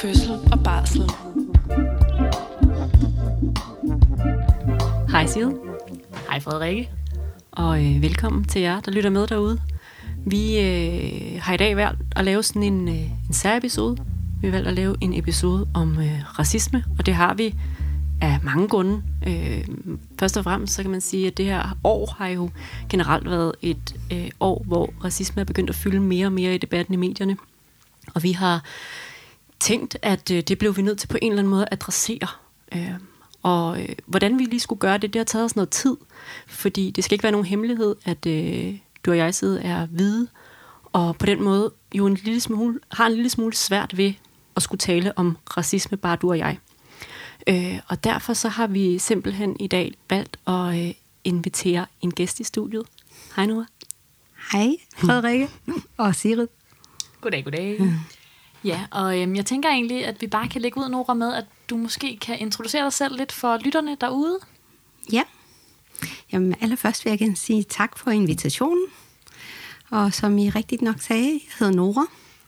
fødsel og barsel. Hej Sil, Hej Frederikke. og øh, velkommen til jer, der lytter med derude. Vi øh, har i dag valgt at lave sådan en, øh, en særepisode. Vi har valgt at lave en episode om øh, racisme, og det har vi af mange grunde. Øh, først og fremmest så kan man sige, at det her år har jo generelt været et øh, år, hvor racisme er begyndt at fylde mere og mere i debatten i medierne. Og vi har tænkt, at øh, det blev vi nødt til på en eller anden måde at adressere. Øh, og øh, hvordan vi lige skulle gøre det, det har taget os noget tid. Fordi det skal ikke være nogen hemmelighed, at øh, du og jeg sidder er hvide, og på den måde jo en lille smule, har en lille smule svært ved at skulle tale om racisme, bare du og jeg. Øh, og derfor så har vi simpelthen i dag valgt at øh, invitere en gæst i studiet. Hej Nora. Hej, Frederikke og Sigrid. Goddag, goddag. Ja, og øhm, jeg tænker egentlig, at vi bare kan lægge ud, Nora, med, at du måske kan introducere dig selv lidt for lytterne derude. Ja, Jamen, allerførst vil jeg gerne sige tak for invitationen. Og som I rigtigt nok sagde, jeg hedder Nora,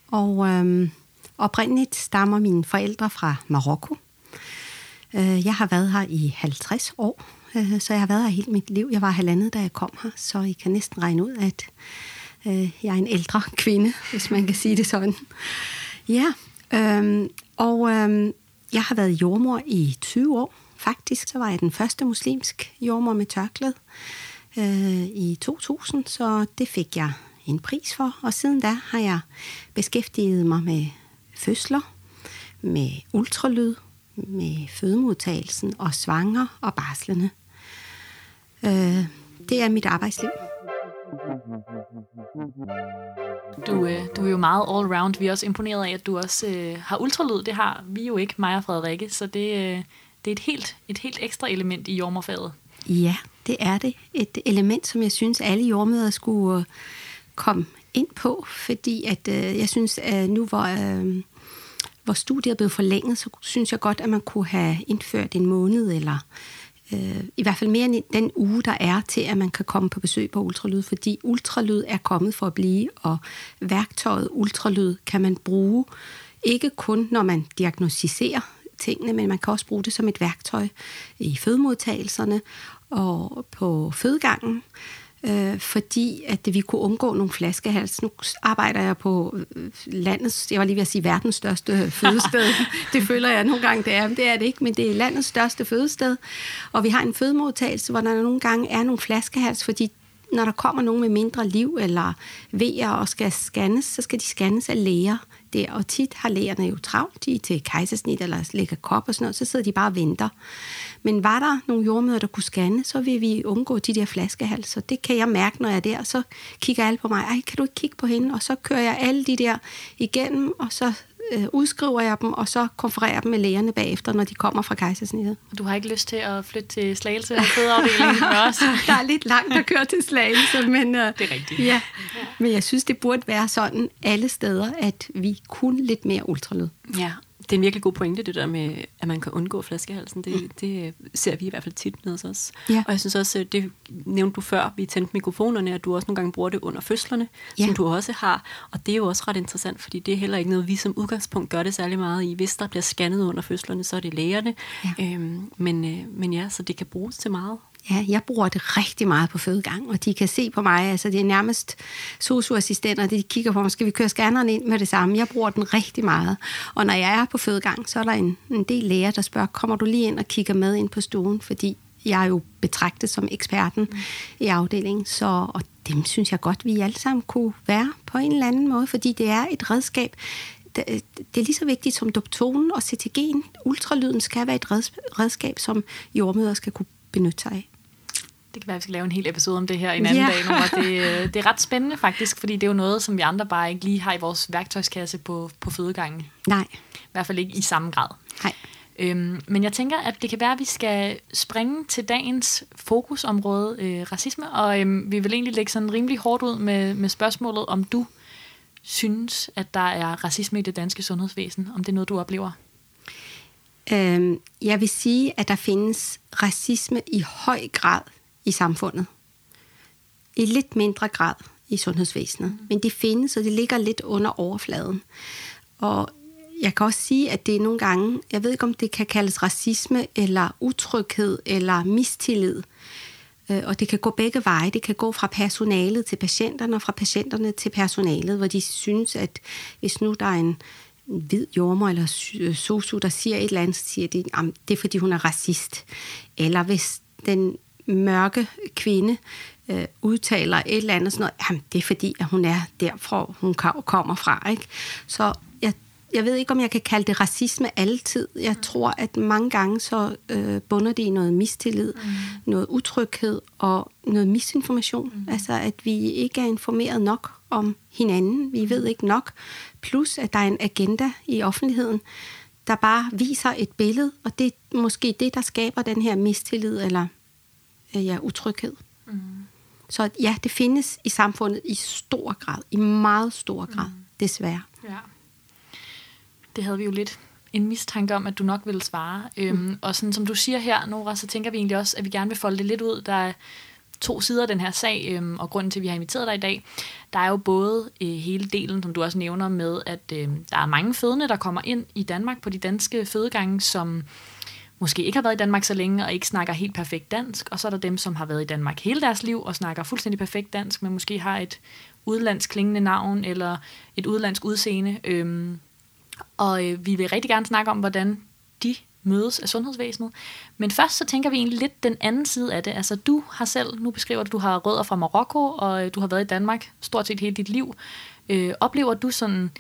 og øhm, oprindeligt stammer mine forældre fra Marokko. Øh, jeg har været her i 50 år, øh, så jeg har været her hele mit liv. Jeg var halvandet, da jeg kom her, så I kan næsten regne ud, at øh, jeg er en ældre kvinde, hvis man kan sige det sådan. Ja, øhm, og øhm, jeg har været jordmor i 20 år. Faktisk så var jeg den første muslimsk jordmor med tørklæde øh, i 2000, så det fik jeg en pris for. Og siden da har jeg beskæftiget mig med fødsler, med ultralyd, med fødemodtagelsen og svanger og barslerne. Øh, det er mit arbejdsliv. Du, øh, du er jo meget all-round. Vi er også imponeret af, at du også øh, har ultralyd. Det har vi jo ikke, mig og Frederikke, så det, øh, det er et helt, et helt ekstra element i jordmorfaget. Ja, det er det. Et element, som jeg synes, alle jordmøder skulle øh, komme ind på, fordi at øh, jeg synes, at nu hvor, øh, hvor studiet er blevet forlænget, så synes jeg godt, at man kunne have indført en måned eller øh, i hvert fald mere end den uge, der er til, at man kan komme på besøg på ultralyd, fordi ultralyd er kommet for at blive, og værktøjet ultralyd kan man bruge ikke kun, når man diagnostiserer tingene, men man kan også bruge det som et værktøj i fødemodtagelserne og på fødegangen, øh, fordi at vi kunne undgå nogle flaskehals. Nu arbejder jeg på øh, landets, jeg var lige ved at sige verdens største fødested. det føler jeg nogle gange, det er, men det er det ikke, men det er landets største fødested. Og vi har en fødemodtagelse, hvor der nogle gange er nogle flaskehals, fordi når der kommer nogen med mindre liv eller vejer og skal scannes, så skal de scannes af læger der. Og tit har lægerne jo travlt, de er til kejsersnit eller lægger kop og sådan noget, så sidder de bare og venter. Men var der nogle jordmøder, der kunne scanne, så vil vi undgå de der flaskehalser. Det kan jeg mærke, når jeg er der. Så kigger alle på mig, ej, kan du ikke kigge på hende? Og så kører jeg alle de der igennem, og så øh, udskriver jeg dem, og så konfererer dem med lægerne bagefter, når de kommer fra kejsersnittet. Du har ikke lyst til at flytte til Slagelse og fødeafdelingen os? der er lidt langt at køre til Slagelse, men, øh, Det er rigtigt. ja. men jeg synes, det burde være sådan alle steder, at vi kun lidt mere ultralyd. Ja, det er en virkelig god pointe, det der med, at man kan undgå flaskehalsen. Det, det ser vi i hvert fald tit med os. Ja. Og jeg synes også, det nævnte du før, vi tændte mikrofonerne, at du også nogle gange bruger det under fødslerne, Ja. som du også har. Og det er jo også ret interessant, fordi det er heller ikke noget, vi som udgangspunkt gør det særlig meget i. Hvis der bliver scannet under fødslerne, så er det lægerne. Ja. Øhm, men, øh, men ja, så det kan bruges til meget. Ja, jeg bruger det rigtig meget på fødegang, og de kan se på mig, altså det er nærmest socioassistenter, de kigger på mig, skal vi køre scanneren ind med det samme? Jeg bruger den rigtig meget. Og når jeg er på fødegang, så er der en, en del læger, der spørger, kommer du lige ind og kigger med ind på stuen? Fordi jeg er jo betragtet som eksperten mm. i afdelingen, så, og dem synes jeg godt, vi alle sammen kunne være på en eller anden måde, fordi det er et redskab, det det er lige så vigtigt som doptonen og CTG'en. Ultralyden skal være et redskab, som jordmøder skal kunne benytte sig af. Det kan være, at vi skal lave en hel episode om det her en anden Ja. dag. Nora. Det, øh, det er ret spændende faktisk, fordi det er jo noget, som vi andre bare ikke lige har i vores værktøjskasse på, på fødegangen. Nej, I hvert fald ikke i samme grad. nej. Øhm, men jeg tænker, at det kan være, at vi skal springe til dagens fokusområde, øh, racisme, og øhm, vi vil egentlig lægge sådan rimelig hårdt ud med, med spørgsmålet, om du synes, at der er racisme i det danske sundhedsvæsen, om det er noget, du oplever. Øhm, jeg vil sige, at der findes racisme i høj grad i samfundet. I lidt mindre grad i sundhedsvæsenet. Mm. Men det findes, og det ligger lidt under overfladen. Og jeg kan også sige, at det er nogle gange, jeg ved ikke om det kan kaldes racisme, eller utryghed, eller mistillid. Øh, og det kan gå begge veje. Det kan gå fra personalet til patienterne, og fra patienterne til personalet, hvor de synes, at hvis nu der er en, en hvid jordmor eller sosu, der siger et eller andet, så siger de, at det er fordi hun er racist. Eller hvis den mørke kvinde øh, udtaler et eller andet sådan noget, jamen det er fordi, at hun er derfra, hun kommer fra. Ikke? Så jeg, jeg ved ikke, om jeg kan kalde det racisme altid. Jeg mm. tror, at mange gange så øh, bunder det i noget mistillid, mm. noget utryghed og noget misinformation. Mm. Altså, at vi ikke er informeret nok om hinanden. Vi ved ikke nok. Plus, at der er en agenda i offentligheden, der bare viser et billede, og det er måske det, der skaber den her mistillid eller ja, utryghed. Mm. Så ja, det findes i samfundet i stor grad, i meget stor grad, mm. desværre. Ja. Det havde vi jo lidt en mistanke om, at du nok ville svare. Øhm, mm. Øhm, og sådan som du siger her, Nora, så tænker vi egentlig også, at vi gerne vil folde det lidt ud. Der er to sider af den her sag, øhm, og grunden til, at vi har inviteret dig i dag, der er jo både øh, hele delen, som du også nævner med, at øh, der er mange fødende, der kommer ind i Danmark på de danske fødegange, som måske ikke har været i Danmark så længe og ikke snakker helt perfekt dansk, og så er der dem, som har været i Danmark hele deres liv og snakker fuldstændig perfekt dansk, men måske har et udlandsk klingende navn eller et udlandsk udseende. Øhm, og øh, vi vil rigtig gerne snakke om, hvordan de mødes af sundhedsvæsenet. Men først så tænker vi egentlig lidt den anden side af det. Altså du har selv, nu beskriver du, at du har rødder fra Marokko, og øh, du har været i Danmark stort set hele dit liv. Øh, oplever du sådan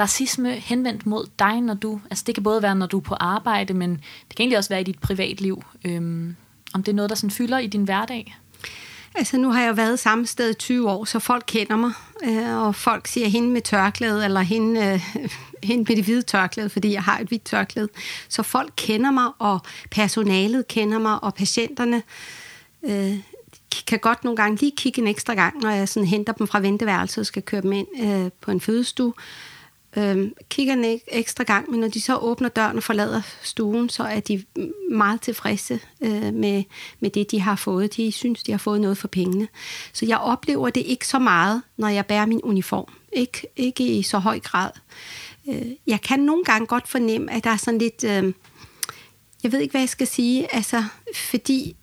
racisme henvendt mod dig, når du, altså det kan både være, når du er på arbejde, men det kan egentlig også være i dit privatliv. Øhm, om det er noget, der sådan fylder i din hverdag? Altså nu har jeg været samme sted i 20 år, så folk kender mig, øh, og folk siger hende med tørklæde, eller hende, øh, hende med det hvide tørklæde, fordi jeg har et hvidt tørklæde. Så folk kender mig, og personalet kender mig, og patienterne øh, kan godt nogle gange lige kigge en ekstra gang, når jeg sådan henter dem fra venteværelset og skal køre dem ind øh, på en fødestue øh, Øhm, kigger en ekstra gang, men når de så åbner døren og forlader stuen, så er de meget tilfredse øh, med, med det, de har fået. De synes, de har fået noget for pengene. Så jeg oplever det ikke så meget, når jeg bærer min uniform. Ikke, ikke i så høj grad. Øh, jeg kan nogle gange godt fornemme, at der er sådan lidt... Øh, jeg ved ikke, hvad jeg skal sige, altså, fordi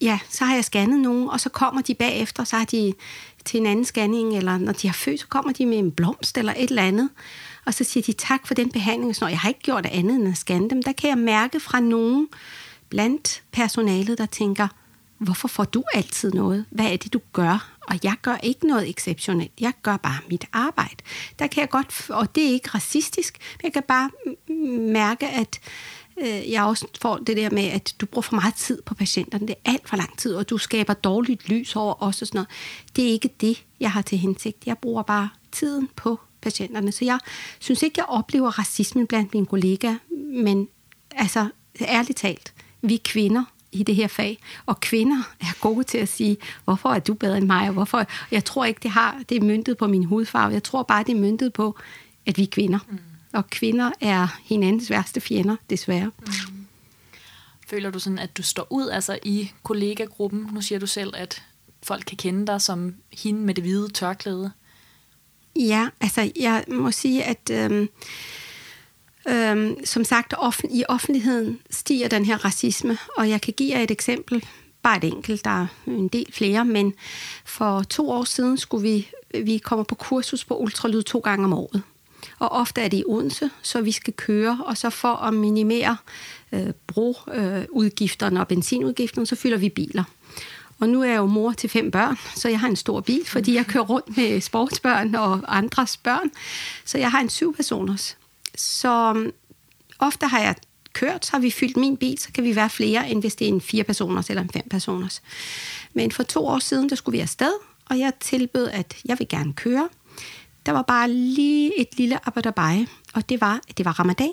ja, så har jeg scannet nogen, og så kommer de bagefter, så har de til en anden scanning, eller når de har født, så kommer de med en blomst eller et eller andet, og så siger de tak for den behandling. Så når jeg har ikke gjort andet end at scanne dem, der kan jeg mærke fra nogen blandt personalet, der tænker, hvorfor får du altid noget? Hvad er det, du gør? Og jeg gør ikke noget exceptionelt. Jeg gør bare mit arbejde. Der kan jeg godt, og det er ikke racistisk, men jeg kan bare mærke, at øh, jeg også får det der med, at du bruger for meget tid på patienterne. Det er alt for lang tid, og du skaber dårligt lys over os og sådan noget. Det er ikke det, jeg har til hensigt. Jeg bruger bare tiden på patienterne. Så jeg synes ikke, jeg oplever racismen blandt mine kollegaer, men altså, ærligt talt, vi kvinder i det her fag, og kvinder er gode til at sige, hvorfor er du bedre end mig, og hvorfor... Jeg tror ikke, det har det er myntet på min hudfarve. Jeg tror bare, det er myntet på, at vi er kvinder. Mm og kvinder er hinandens værste fjender, desværre. Mm. Føler du sådan, at du står ud altså i kollegagruppen? Nu siger du selv, at folk kan kende dig som hende med det hvide tørklæde. Ja, altså jeg må sige, at øhm, øhm, som sagt, offen, i offentligheden stiger den her racisme, og jeg kan give jer et eksempel, bare et enkelt, der er en del flere, men for to år siden skulle vi, vi kommer på kursus på ultralyd to gange om året og ofte er det i Odense, så vi skal køre, og så for at minimere øh, broudgifterne og benzinudgifterne, så fylder vi biler. Og nu er jeg jo mor til fem børn, så jeg har en stor bil, fordi jeg kører rundt med sportsbørn og andres børn. Så jeg har en syv personers. Så um, ofte har jeg kørt, så har vi fyldt min bil, så kan vi være flere, end hvis det er en fire personers eller en fem personers. Men for to år siden, der skulle vi afsted, og jeg tilbød, at jeg vil gerne køre. Der var bare lige et lille abadabai, og det var, det var ramadan.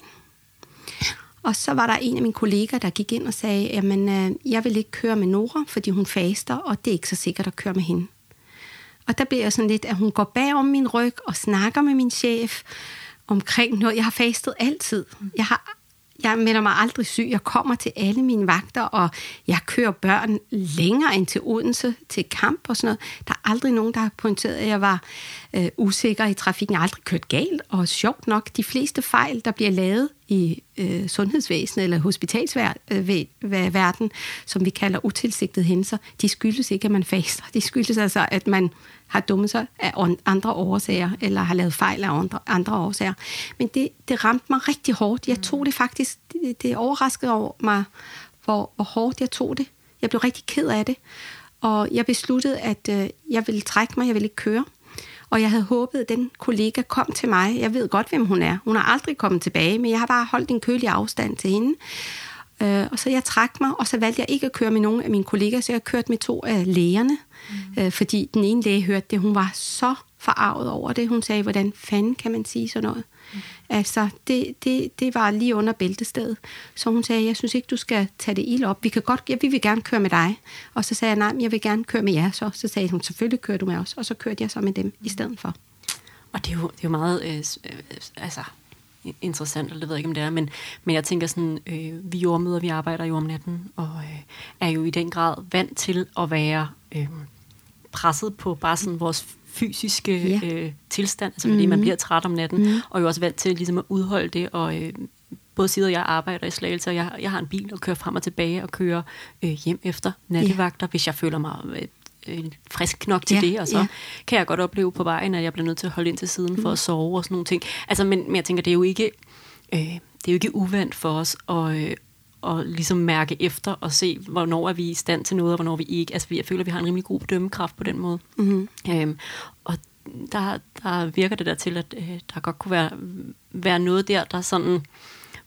Og så var der en af mine kolleger, der gik ind og sagde, jamen, øh, jeg vil ikke køre med Nora, fordi hun faster, og det er ikke så sikkert at køre med hende. Og der blev jeg sådan lidt, at hun går bag om min ryg og snakker med min chef omkring noget. Jeg har fastet altid. Jeg har, jeg melder mig aldrig syg. Jeg kommer til alle mine vagter, og jeg kører børn længere end til Odense, til kamp og sådan noget. Der er aldrig nogen, der har pointeret, at jeg var øh, usikker i trafikken. Jeg har aldrig kørt galt, og sjovt nok, de fleste fejl, der bliver lavet i øh, sundhedsvæsenet eller hospitalsverden, som vi kalder utilsigtede hændelser, de skyldes ikke, at man faster. De skyldes altså, at man har dummet sig af andre årsager, eller har lavet fejl af andre, andre årsager. Men det, det ramte mig rigtig hårdt. Jeg tog det faktisk, det, det overraskede over mig, hvor, hvor hårdt jeg tog det. Jeg blev rigtig ked af det. Og jeg besluttede, at øh, jeg ville trække mig, jeg ville ikke køre. Og jeg havde håbet, at den kollega kom til mig. Jeg ved godt, hvem hun er. Hun har aldrig kommet tilbage, men jeg har bare holdt en kølig afstand til hende. Øh, og så jeg trak mig, og så valgte jeg ikke at køre med nogen af mine kolleger, så jeg kørte med to af lægerne, mm. øh, fordi den ene læge hørte det. Hun var så forarvet over det. Hun sagde, hvordan fanden kan man sige sådan noget? Mm. Altså, det, det, det var lige under bæltestedet. Så hun sagde, jeg synes ikke, du skal tage det ild op. Vi, kan godt, ja, vi vil gerne køre med dig. Og så sagde jeg, nej, jeg vil gerne køre med jer så. Så sagde hun, selvfølgelig kører du med os. Og så kørte jeg så med dem mm. i stedet for. Og det er jo, det er jo meget, øh, øh, altså, interessant, eller det ved jeg ikke, om det er, men, men jeg tænker sådan, øh, vi jordmøder, vi arbejder jo om natten, og øh, er jo i den grad vant til at være øh, presset på bare sådan vores fysiske ja. øh, tilstand, altså fordi mm. man mhm. bliver træt om natten, mm. og jo også vant til ligesom at udholde det, og øh, både at jeg arbejder i Slagelse, og jeg, jeg har en bil og kører frem og tilbage og kører øh, hjem efter nattevagter, ja. hvis jeg føler mig øh, øh, frisk nok til ja, det, og så ja. kan jeg godt opleve på vejen, at jeg bliver nødt til at holde ind til siden mm. for at sove og sådan nogle ting. Altså, men, men jeg tænker, det er jo ikke, øh, det er jo ikke uvandt for os at, øh, at ligesom mærke efter og se, hvornår er vi i stand til noget, og hvornår vi ikke. Altså, jeg føler, at vi har en rimelig god dømmekraft på den måde. Mm. Øhm, og der, der virker det der til, at øh, der godt kunne være, være noget der, der sådan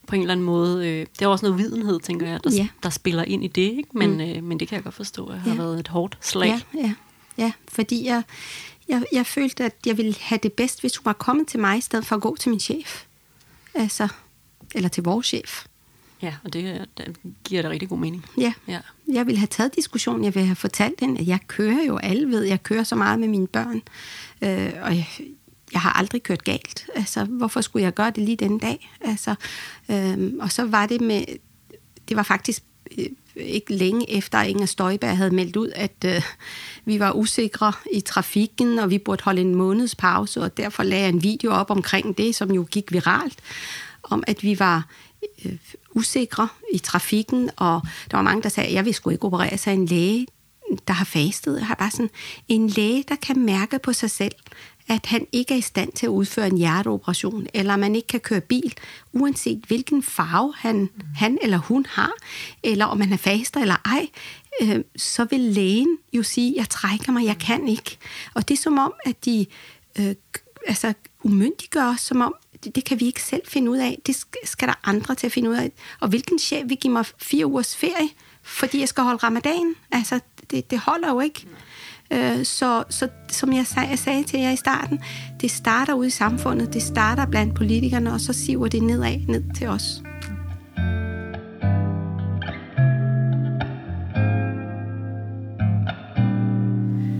på en eller anden måde. Øh, det er også noget videnhed, tænker jeg, der, ja. der spiller ind i det, ikke? Men, mm. øh, men det kan jeg godt forstå, at har ja. været et hårdt slag. Ja, ja. ja fordi jeg, jeg, jeg følte, at jeg ville have det bedst, hvis hun var kommet til mig, i stedet for at gå til min chef. Altså, eller til vores chef. Ja, og det, det giver da rigtig god mening. Ja. ja, jeg ville have taget diskussion. Jeg ville have fortalt hende, at jeg kører jo, alle ved, jeg kører så meget med mine børn. Øh, og jeg, jeg har aldrig kørt galt. Altså, hvorfor skulle jeg gøre det lige den dag? Altså, øhm, og så var det med, det var faktisk øh, ikke længe efter, at Inger Støjberg havde meldt ud, at øh, vi var usikre i trafikken, og vi burde holde en måneds pause, og derfor lagde jeg en video op omkring det, som jo gik viralt, om at vi var øh, usikre i trafikken, og der var mange, der sagde, at jeg vil sgu ikke operere sig en læge, der har fastet. Jeg har bare sådan en læge, der kan mærke på sig selv, at han ikke er i stand til at udføre en hjerteoperation, eller man ikke kan køre bil, uanset hvilken farve han, mm. han eller hun har, eller om man er faster eller ej, øh, så vil lægen jo sige, jeg trækker mig, jeg kan ikke. Og det er som om, at de øh, altså, umyndiggør os, som om, det, det kan vi ikke selv finde ud af. Det skal, skal der andre til at finde ud af. Og hvilken chef vil give mig fire ugers ferie, fordi jeg skal holde ramadan? Altså, det, det holder jo ikke. Øh, så, så som jeg sagde, jeg sagde til jer i starten, det starter ude i samfundet, det starter blandt politikerne, og så siver det nedad, ned til os.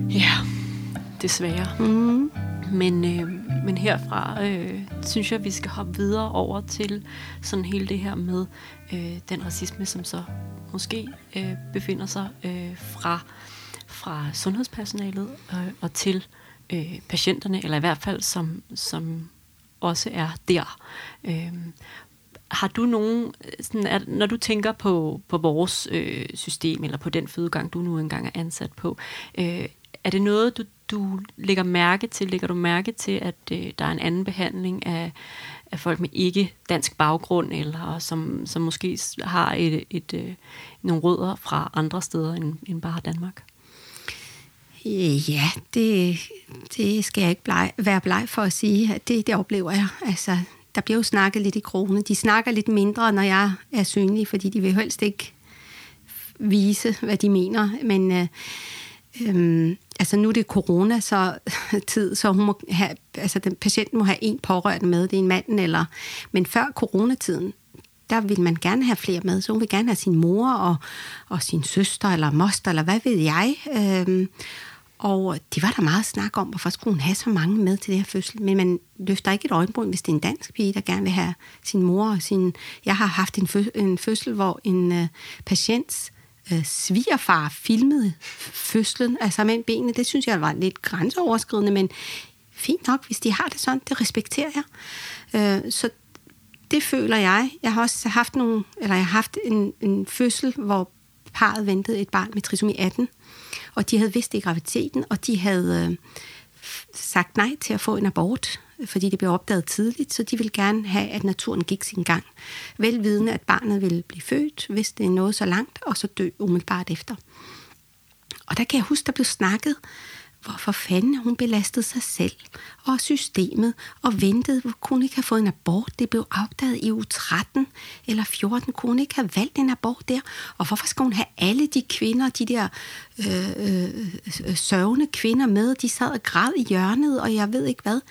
Ja, desværre. Mm. Men, øh, men herfra øh, synes jeg, at vi skal hoppe videre over til sådan hele det her med øh, den racisme, som så måske øh, befinder sig øh, fra fra sundhedspersonalet øh, og til øh, patienterne, eller i hvert fald som, som også er der. Øh, har du nogen, sådan at, når du tænker på, på vores øh, system, eller på den fødegang, du nu engang er ansat på, øh, er det noget, du, du lægger mærke til? Lægger du mærke til, at øh, der er en anden behandling af, af folk med ikke dansk baggrund, eller som, som måske har et, et, et, øh, nogle rødder fra andre steder end, end bare Danmark? Øh, ja, det, det skal jeg ikke bleg, være bleg for at sige. Det, det oplever jeg. Altså, der bliver jo snakket lidt i krone. De snakker lidt mindre, når jeg er synlig, fordi de vil helst ikke vise, hvad de mener. Men øh, øh, altså nu er det corona så tid, så hun må have, altså den patienten må have en pårørende med, det er en mand eller... Men før coronatiden, der vil man gerne have flere med, så hun vil gerne have sin mor og, og sin søster eller moster, eller hvad ved jeg. Øh, og det var der meget snak om, hvorfor skulle hun have så mange med til det her fødsel. Men man løfter ikke et øjenbryn, hvis det er en dansk pige, der gerne vil have sin mor og sin... Jeg har haft en, fø- en fødsel, hvor en øh, patients øh, svigerfar filmede fødslen, altså med benene. Det synes jeg var lidt grænseoverskridende, men fint nok, hvis de har det sådan, det respekterer jeg. Øh, så det føler jeg. Jeg har også haft nogle, eller jeg har haft en, en fødsel, hvor parret ventede et barn med trisomi 18, og de havde vidst det i graviteten, og de havde øh, sagt nej til at få en abort, fordi det blev opdaget tidligt, så de ville gerne have, at naturen gik sin gang. Velvidende, at barnet ville blive født, hvis det nåede så langt, og så dø umiddelbart efter. Og der kan jeg huske, der blev snakket hvorfor fanden hun belastede sig selv og systemet og ventede, hvor kunne ikke have fået en abort. Det blev opdaget i uge 13 eller 14. Kunne ikke have valgt en abort der? Og hvorfor skal hun have alle de kvinder, de der øh, øh, sørgende kvinder med? De sad og græd i hjørnet, og jeg ved ikke hvad.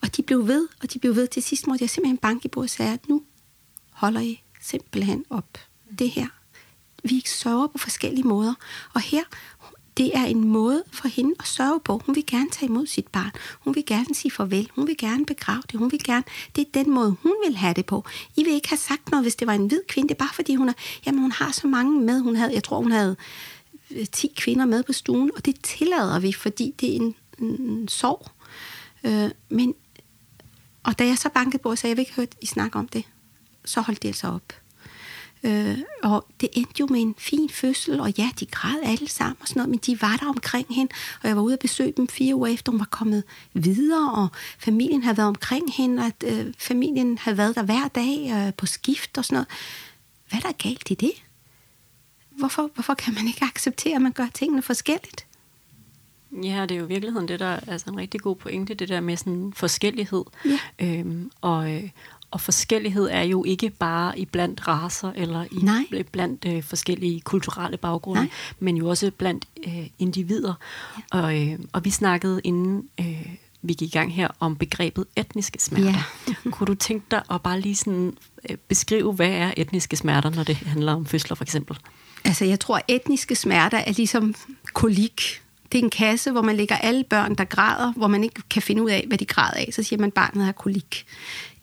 Og de blev ved, og de blev ved. Til sidst måtte jeg simpelthen banke i bordet og sige, at nu holder I simpelthen op. Det her. Vi sørger på forskellige måder. Og her, det er en måde for hende at sørge på. Hun vil gerne tage imod sit barn. Hun vil gerne sige farvel. Hun vil gerne begrave det. Hun vil gerne... Det er den måde, hun vil have det på. I vil ikke have sagt noget, hvis det var en hvid kvinde. Det er bare fordi, hun, er, jamen, hun har så mange med. Hun havde, jeg tror, hun havde øh, 10 kvinder med på stuen, og det tillader vi, fordi det er en, en sorg. Øh, men, og da jeg så bankede på og sagde, jeg vil ikke høre, I snakke om det, så holdt det altså op. Øh, og det endte jo med en fin fødsel, og ja, de græd alle sammen og sådan noget, men de var der omkring hende, og jeg var ude at besøge dem fire uger efter, hun var kommet videre, og familien havde været omkring hende, og at, øh, familien havde været der hver dag øh, på skift og sådan noget. Hvad er der galt i det? Hvorfor, hvorfor kan man ikke acceptere, at man gør tingene forskelligt? Ja, det er jo i virkeligheden det, der er altså en rigtig god pointe, det der med sådan forskellighed. Ja. Øhm, og, øh, og forskellighed er jo ikke bare i blandt raser eller i Nej. blandt øh, forskellige kulturelle baggrunde, Nej. men jo også blandt øh, individer. Ja. Og, øh, og vi snakkede inden øh, vi gik i gang her om begrebet etniske smerter. Ja. Kunne du tænke dig at bare lige sådan, øh, beskrive, hvad er etniske smerter, når det handler om fødsler for eksempel? Altså jeg tror, at etniske smerter er ligesom kolik det er en kasse, hvor man lægger alle børn, der græder, hvor man ikke kan finde ud af, hvad de græder af. Så siger man, at barnet har kolik.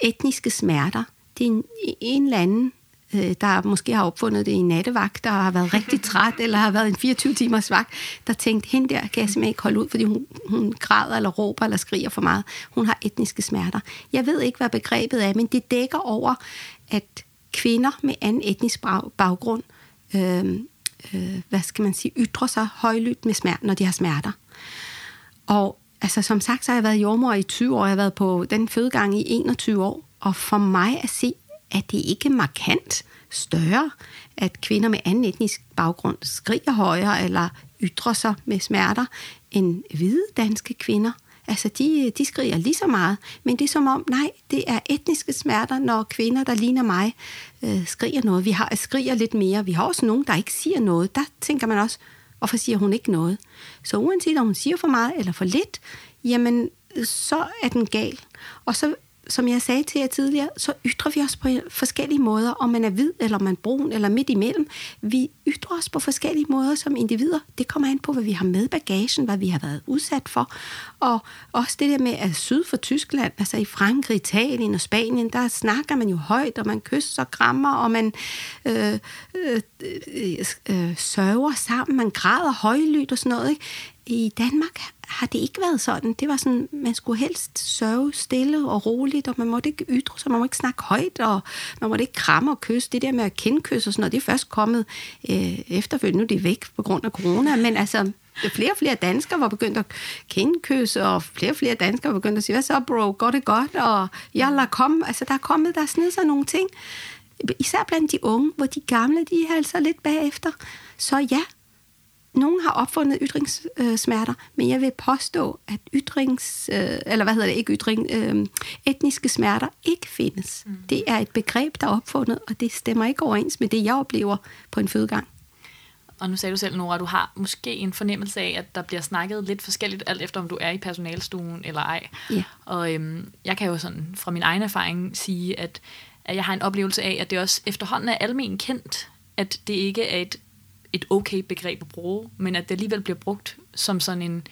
Etniske smerter, det er en, en eller anden, øh, der måske har opfundet det i nattevagt, der har været rigtig træt, eller har været en 24-timers vagt, der tænkte, hende der kan jeg simpelthen ikke holde ud, fordi hun, hun græder, eller råber, eller skriger for meget. Hun har etniske smerter. Jeg ved ikke, hvad begrebet er, men det dækker over, at kvinder med anden etnisk baggrund øh, øh, hvad skal man sige, ytre sig højlydt med smerte, når de har smerter. Og altså, som sagt, så har jeg været jordmor i 20 år, jeg har været på den fødegang i 21 år, og for mig at se, at det ikke markant større, at kvinder med anden etnisk baggrund skriger højere eller ytrer sig med smerter end hvide danske kvinder – Altså, de, de skriger lige så meget, men det er som om, nej, det er etniske smerter, når kvinder, der ligner mig, øh, skriger noget. Vi har skriger lidt mere. Vi har også nogen, der ikke siger noget. Der tænker man også, hvorfor siger hun ikke noget? Så uanset om hun siger for meget eller for lidt, jamen, så er den gal. Og så som jeg sagde til jer tidligere, så ytrer vi os på forskellige måder, om man er hvid, eller om man er brun, eller midt imellem. Vi ytrer os på forskellige måder som individer. Det kommer an på, hvad vi har med bagagen, hvad vi har været udsat for. Og også det der med, at syd for Tyskland, altså i Frankrig, Italien og Spanien, der snakker man jo højt, og man kysser og krammer, og man øh, øh, øh, øh, øh sørger sammen, man græder højlydt og sådan noget. Ikke? I Danmark har det ikke været sådan. Det var sådan, man skulle helst sørge stille og roligt, og man måtte ikke ytre sig, man måtte ikke snakke højt, og man måtte ikke kramme og kysse. Det der med at kendkysse og sådan noget, det er først kommet øh, efterfølgende. Nu er det væk på grund af corona, men altså, flere og flere danskere var begyndt at kendkysse, og flere og flere danskere var begyndt at sige, hvad så bro, går det godt, og jalla, kom. Altså, der er kommet, der er sig nogle ting. Især blandt de unge, hvor de gamle, de er altså lidt bagefter. Så ja, nogen har opfundet ytringssmerter, men jeg vil påstå, at ytrings, øh, eller hvad hedder det, ikke ytring, øh, etniske smerter ikke findes. Mm. Det er et begreb, der er opfundet, og det stemmer ikke overens med det, jeg oplever på en fødegang. Og nu sagde du selv, Nora, at du har måske en fornemmelse af, at der bliver snakket lidt forskelligt, alt efter om du er i personalstuen eller ej. Ja. Og øhm, jeg kan jo sådan fra min egen erfaring sige, at, at jeg har en oplevelse af, at det også efterhånden er almen kendt, at det ikke er et et okay begreb at bruge, men at det alligevel bliver brugt som sådan en,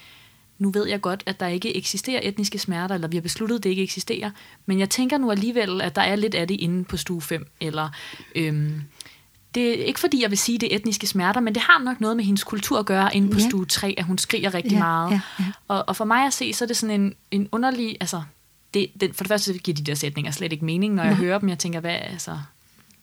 nu ved jeg godt, at der ikke eksisterer etniske smerter, eller vi har besluttet, at det ikke eksisterer, men jeg tænker nu alligevel, at der er lidt af det inde på stue 5, eller øhm, det er ikke fordi, jeg vil sige, det er etniske smerter, men det har nok noget med hendes kultur at gøre inde på Ja. stue 3, at hun skriger rigtig Ja, meget. ja, ja. Og, og for mig at se, så er det sådan en, en underlig, altså, det, det, for det første giver de der sætninger slet ikke mening, når jeg hører dem. Jeg tænker, hvad, altså,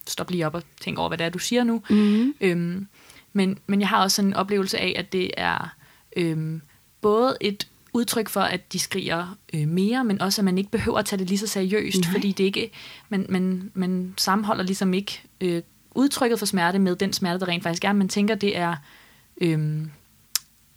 stop lige op og tænk over, hvad det er, du siger nu. Mm. Øhm, men, men jeg har også sådan en oplevelse af, at det er øhm, både et udtryk for, at de skriger øh, mere, men også, at man ikke behøver at tage det lige så seriøst, Nej. fordi det ikke, man, man, man sammenholder ligesom ikke øh, udtrykket for smerte med den smerte, der rent faktisk er. Man tænker, det er øhm,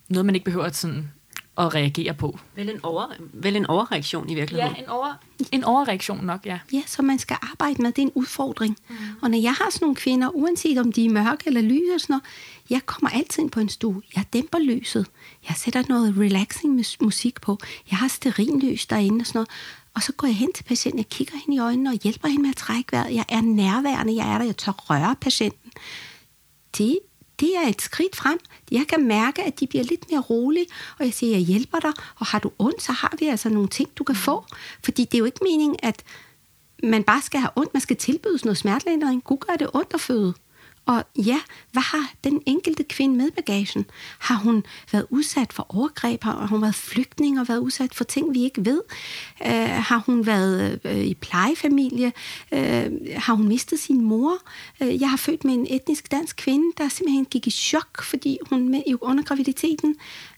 noget, man ikke behøver at, sådan, at reagere på. Vel en, over, vel en overreaktion i virkeligheden. Ja, en, over, en overreaktion nok, ja. Ja, som man skal arbejde med. Det er en udfordring. Mm. Og når jeg har sådan nogle kvinder, uanset om de er mørke eller lyse og sådan noget, jeg kommer altid ind på en stue. Jeg dæmper lyset. Jeg sætter noget relaxing mus- musik på. Jeg har sterinlys derinde og sådan noget. Og så går jeg hen til patienten, jeg kigger hende i øjnene og hjælper hende med at trække vejret. Jeg er nærværende, jeg er der, jeg tør røre patienten. Det, det er et skridt frem. Jeg kan mærke, at de bliver lidt mere rolige, og jeg siger, jeg hjælper dig, og har du ondt, så har vi altså nogle ting, du kan få. Fordi det er jo ikke meningen, at man bare skal have ondt, man skal tilbydes noget smertelindring. Gud gør det ondt at føde. Og ja, hvad har den enkelte kvinde med bagagen? Har hun været udsat for overgreb? Har hun været flygtning og været udsat for ting, vi ikke ved? Øh, har hun været øh, i plejefamilie? Øh, har hun mistet sin mor? Øh, jeg har født med en etnisk dansk kvinde, der simpelthen gik i chok, fordi hun med, under graviditeten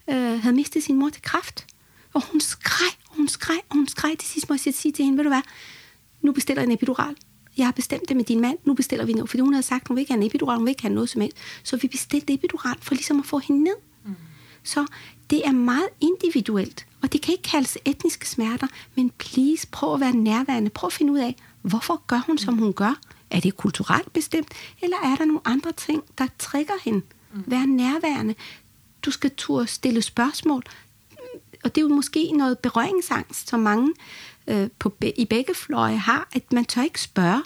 øh, havde mistet sin mor til kræft. Og hun skreg, og hun skreg, og hun skreg. Til sidst må jeg sige til hende, ved du hvad, nu bestiller jeg en epidural. Jeg har bestemt det med din mand, nu bestiller vi noget. Fordi hun havde sagt, hun vil ikke have en epidural, hun vil ikke have noget som helst. Så vi bestilte epidural for ligesom at få hende ned. Mm. Så det er meget individuelt, og det kan ikke kaldes etniske smerter, men please, prøv at være nærværende. Prøv at finde ud af, hvorfor gør hun, som hun gør? Er det kulturelt bestemt, eller er der nogle andre ting, der trigger hende? Mm. Vær nærværende. Du skal turde stille spørgsmål. Og det er jo måske noget berøringsangst, som mange øh, på, i begge fløje har, at man tør ikke spørge,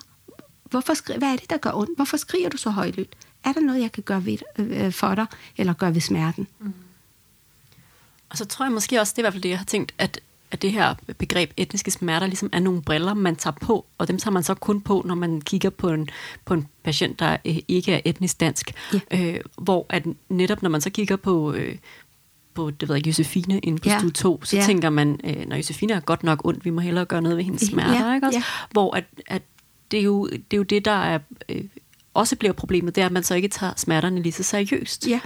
hvorfor skri- hvad er det, der gør ondt? Hvorfor skriger du så højlydt? Er der noget, jeg kan gøre ved, øh, for dig, eller gøre ved smerten? Og så tror jeg måske også, det er i hvert fald det, jeg har tænkt, at, at det her begreb etniske smerter ligesom er nogle briller, man tager på, og dem tager man så kun på, når man kigger på en, på en patient, der øh, ikke er etnisk dansk. Ja. Øh, hvor at netop når man så kigger på... Øh, på, det ved jeg Josefine inde på Ja. ja. stue 2, så Ja. ja. tænker man, øh, når Josefine er godt nok ondt, vi må hellere gøre noget ved hendes Ja, smerter, ikke også? ja. Hvor at, at det, er jo, det er jo det, der er, øh, også bliver problemet, det er, at man så ikke tager smerterne lige så seriøst. Ja.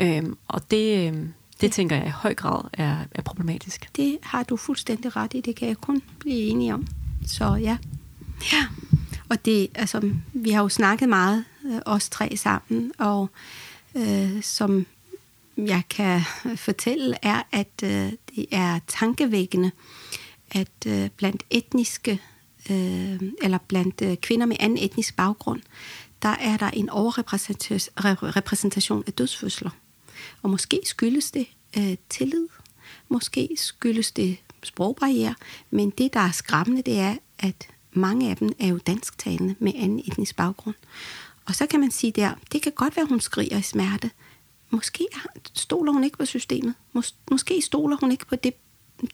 Øhm, og det, øhm, det tænker jeg i høj grad er, er problematisk. Det har du fuldstændig ret i, det kan jeg kun blive enig om. Så ja. ja. Og det, altså, vi har jo snakket meget, øh, os tre sammen, og øh, som jeg kan fortælle, er, at øh, det er tankevækkende, at øh, blandt etniske, øh, eller blandt øh, kvinder med anden etnisk baggrund, der er der en overrepræsentation af dødsfødsler. Og måske skyldes det øh, tillid, måske skyldes det sprogbarriere, men det, der er skræmmende, det er, at mange af dem er jo dansktalende med anden etnisk baggrund. Og så kan man sige der, det kan godt være, hun skriger i smerte. Måske stoler hun ikke på systemet. Mås- måske stoler hun ikke på det,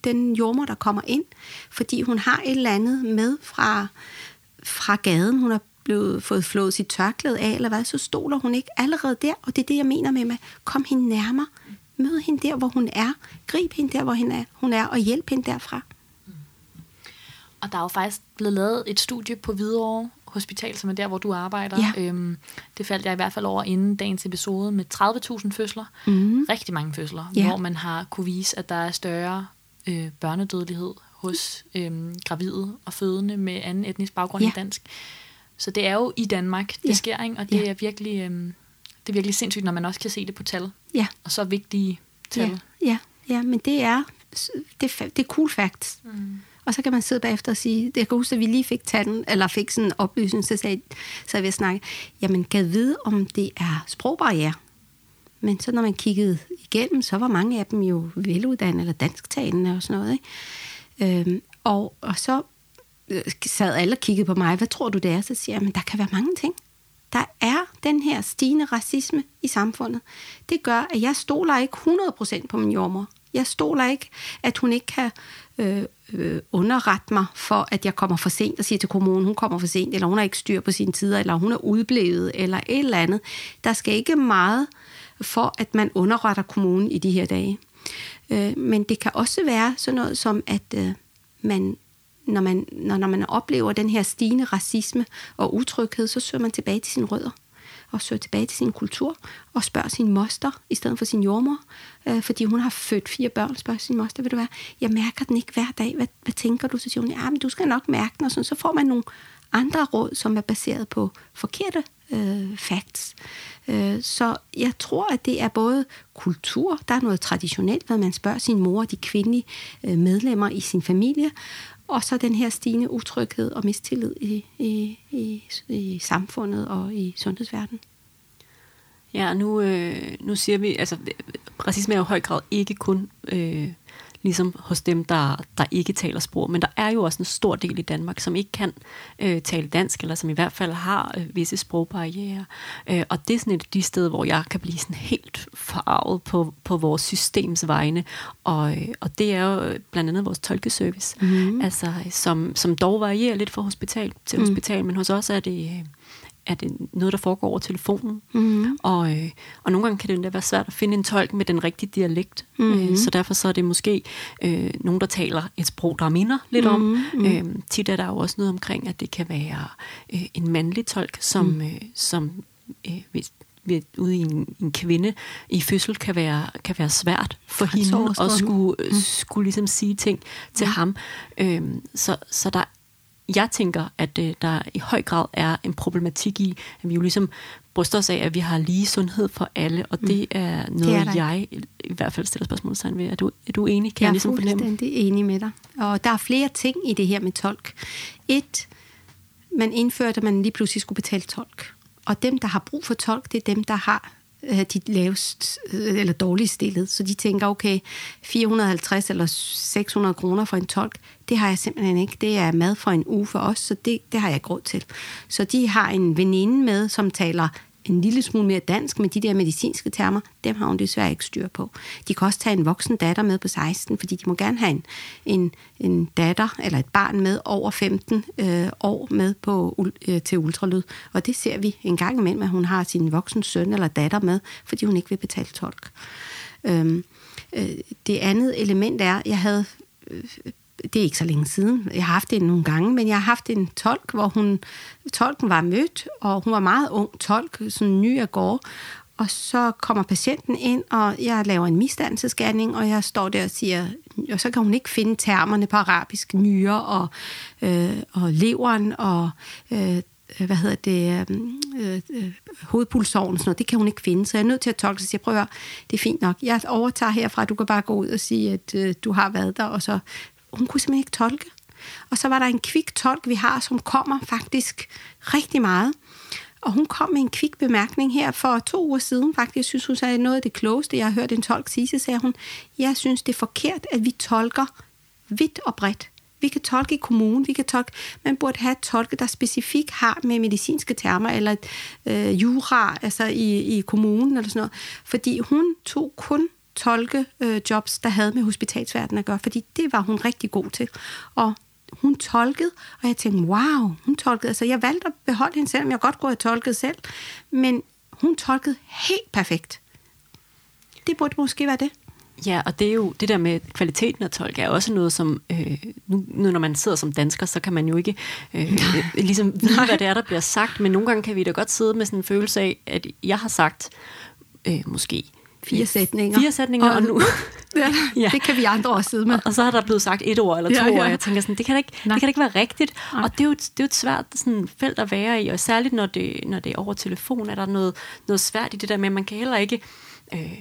den jordmor, der kommer ind, fordi hun har et eller andet med fra, fra gaden. Hun har blevet, fået flået sit tørklæde af, eller hvad, så stoler hun ikke allerede der. Og det er det, jeg mener med, med kom hende nærmere. Mød hende der, hvor hun er. Grib hende der, hvor hun er, hun er og hjælp hende derfra. Og der er jo faktisk blevet lavet et studie på Hvidovre Hospital, som er der, hvor du arbejder. Ja. Øhm, det faldt jeg i hvert fald over inden dagens episode med 30.000 fødsler. Mhm. Rigtig mange fødsler, Ja. hvor man har kunne vise, at der er større øh, børnedødelighed hos øh, gravide og fødende med anden etnisk baggrund Ja. end dansk. Så det er jo i Danmark, det Ja. sker, ikke? og det Ja. er virkelig... Øh, det er virkelig sindssygt, når man også kan se det på tal. Ja. Og så vigtige tal. Ja, ja, ja, men det er, det, er det er cool facts. Mm. Og så kan man sidde bagefter og sige, det jeg kan huske, at vi lige fik tanden, eller fik sådan en oplysning, så sagde så vi snakke, jamen kan vide, om det er sprogbarriere. Men så når man kiggede igennem, så var mange af dem jo veluddannede eller dansktalende og sådan noget. Ikke? Øhm, og, og så øh, sad alle og kiggede på mig, hvad tror du det er? Så siger jeg, men der kan være mange ting. der er den her stigende racisme i samfundet. Det gør, at jeg stoler ikke 100% på min jordmor. Jeg stoler ikke, at hun ikke kan øh, øh, underrette mig for, at jeg kommer for sent og siger til kommunen, hun kommer for sent, eller hun har ikke styr på sine tider, eller hun er udblevet, eller et eller andet. Der skal ikke meget for, at man underretter kommunen i de her dage. Øh, men det kan også være sådan noget som, at øh, man når man, når, når man oplever den her stigende racisme og utryghed, så søger man tilbage til sine rødder og søger tilbage til sin kultur og spørger sin moster i stedet for sin jordmor, øh, fordi hun har født fire børn, spørger sin moster, vil du være, jeg mærker den ikke hver dag, hvad, hvad tænker du? Så siger hun, ja, men du skal nok mærke den, og sådan, så får man nogle andre råd, som er baseret på forkerte øh, facts. Øh, så jeg tror, at det er både kultur, der er noget traditionelt, hvad man spørger sin mor og de kvindelige øh, medlemmer i sin familie, og så den her stigende utryghed og mistillid i, i, i, i samfundet og i sundhedsverdenen. Ja, nu, øh, nu siger vi, altså racisme er jo i høj grad ikke kun øh, ligesom hos dem, der, der ikke taler sprog. Men der er jo også en stor del i Danmark, som ikke kan øh, tale dansk, eller som i hvert fald har øh, visse sprogbarriere. Øh, og det er sådan et af de steder, hvor jeg kan blive sådan helt farvet på, på vores systems vegne. Og, øh, og det er jo blandt andet vores tolkeservice, mm. altså, som, som dog varierer lidt fra hospital til mm. hospital, men hos os er det... Øh, er det noget, der foregår over telefonen. Mm-hmm. Og, øh, og nogle gange kan det endda være svært at finde en tolk med den rigtige dialekt. Mm-hmm. Øh, så derfor så er det måske øh, nogen, der taler et sprog, der minder lidt mm-hmm. om. Øh, tit er der jo også noget omkring, at det kan være øh, en mandlig tolk, som, mm. øh, som øh, hvis, ved, ude i en, en kvinde i fødsel kan være, kan være svært for hende at skulle, mm. skulle ligesom sige ting til mm. ham. Øhm, så, så der jeg tænker, at øh, der i høj grad er en problematik i, at vi jo ligesom bryster os af, at vi har lige sundhed for alle, og det mm. er noget, det er jeg i hvert fald stiller spørgsmål ved. Er du, er du enig? Kan jeg, jeg er ligesom fuldstændig enig med dig. Og der er flere ting i det her med tolk. Et, man indførte, at man lige pludselig skulle betale tolk. Og dem, der har brug for tolk, det er dem, der har Øh, de lavest øh, eller dårligst stillet. Så de tænker, okay, 450 eller 600 kroner for en tolk, det har jeg simpelthen ikke. Det er mad for en uge for os, så det, det har jeg ikke råd til. Så de har en veninde med, som taler en lille smule mere dansk, men de der medicinske termer, dem har hun desværre ikke styr på. De kan også tage en voksen datter med på 16, fordi de må gerne have en, en, en datter eller et barn med over 15 øh, år med på, øh, til ultralyd. Og det ser vi en gang imellem, at hun har sin voksen søn eller datter med, fordi hun ikke vil betale tolk. Øhm, øh, det andet element er, jeg havde øh, det er ikke så længe siden. Jeg har haft det nogle gange, men jeg har haft en tolk, hvor hun, tolken var mødt, og hun var meget ung tolk, sådan ny af gårde. Og så kommer patienten ind, og jeg laver en misdannelsescanning, og jeg står der og siger, og så kan hun ikke finde termerne på arabisk, nyre og, øh, og leveren og øh, øh hvad hedder det, øh, øh, øh, hovedpulsåren og sådan noget, det kan hun ikke finde, så jeg er nødt til at tolke, så jeg prøver, det er fint nok, jeg overtager herfra, du kan bare gå ud og sige, at øh, du har været der, og så hun kunne simpelthen ikke tolke. Og så var der en kvik tolk, vi har, som kommer faktisk rigtig meget. Og hun kom med en kvik bemærkning her for to uger siden. Faktisk, jeg synes, hun sagde noget af det klogeste, jeg har hørt en tolk sige. Så sagde hun, jeg synes, det er forkert, at vi tolker vidt og bredt. Vi kan tolke i kommunen, vi kan tolke, man burde have tolke, der specifikt har med medicinske termer, eller øh, jura, altså i, i kommunen, eller sådan noget. Fordi hun tog kun tolkejobs, øh, der havde med hospitalsverdenen at gøre, fordi det var hun rigtig god til. Og hun tolkede, og jeg tænkte, wow, hun tolkede. Altså, jeg valgte at beholde hende, selvom jeg godt kunne have tolket selv, men hun tolkede helt perfekt. Det burde måske være det. Ja, og det er jo det der med kvaliteten af tolk er også noget, som øh, nu, nu når man sidder som dansker, så kan man jo ikke øh, øh, ligesom vide, hvad det er, der bliver sagt, men nogle gange kan vi da godt sidde med sådan en følelse af, at jeg har sagt øh, måske Fire sætninger. Fire sætninger, og, og nu... ja, ja, det kan vi andre også sidde med. Og, og så har der blevet sagt et ord eller to ja, ja. og jeg tænker sådan, det kan da ikke, det kan da ikke være rigtigt. Nej. Og det er, jo, det er jo et svært sådan, felt at være i, og særligt når det, når det er over telefon, er der noget, noget svært i det der med, at man kan heller ikke... Øh,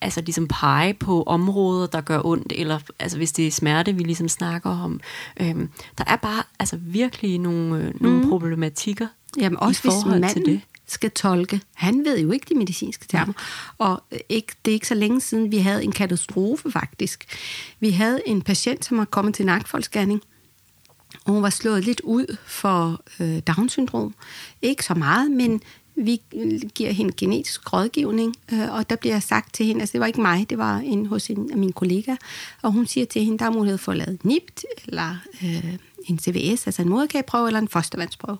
altså ligesom pege på områder, der gør ondt, eller altså hvis det er smerte, vi ligesom snakker om. Øhm, der er bare altså virkelig nogle, øh, nogle mm. problematikker Jamen også i forhold hvis manden, til det skal tolke. Han ved jo ikke de medicinske termer. Og ikke, det er ikke så længe siden, vi havde en katastrofe faktisk. Vi havde en patient, som var kommet til nakfoldscanning, og hun var slået lidt ud for øh, Down-syndrom. Ikke så meget, men vi giver hende genetisk rådgivning, øh, og der bliver sagt til hende, altså det var ikke mig, det var en hos en af mine kollegaer, og hun siger til hende, der er mulighed for at lave NIPT, eller øh, en CVS, altså en moderkageprøve, eller en fostervandsprøve.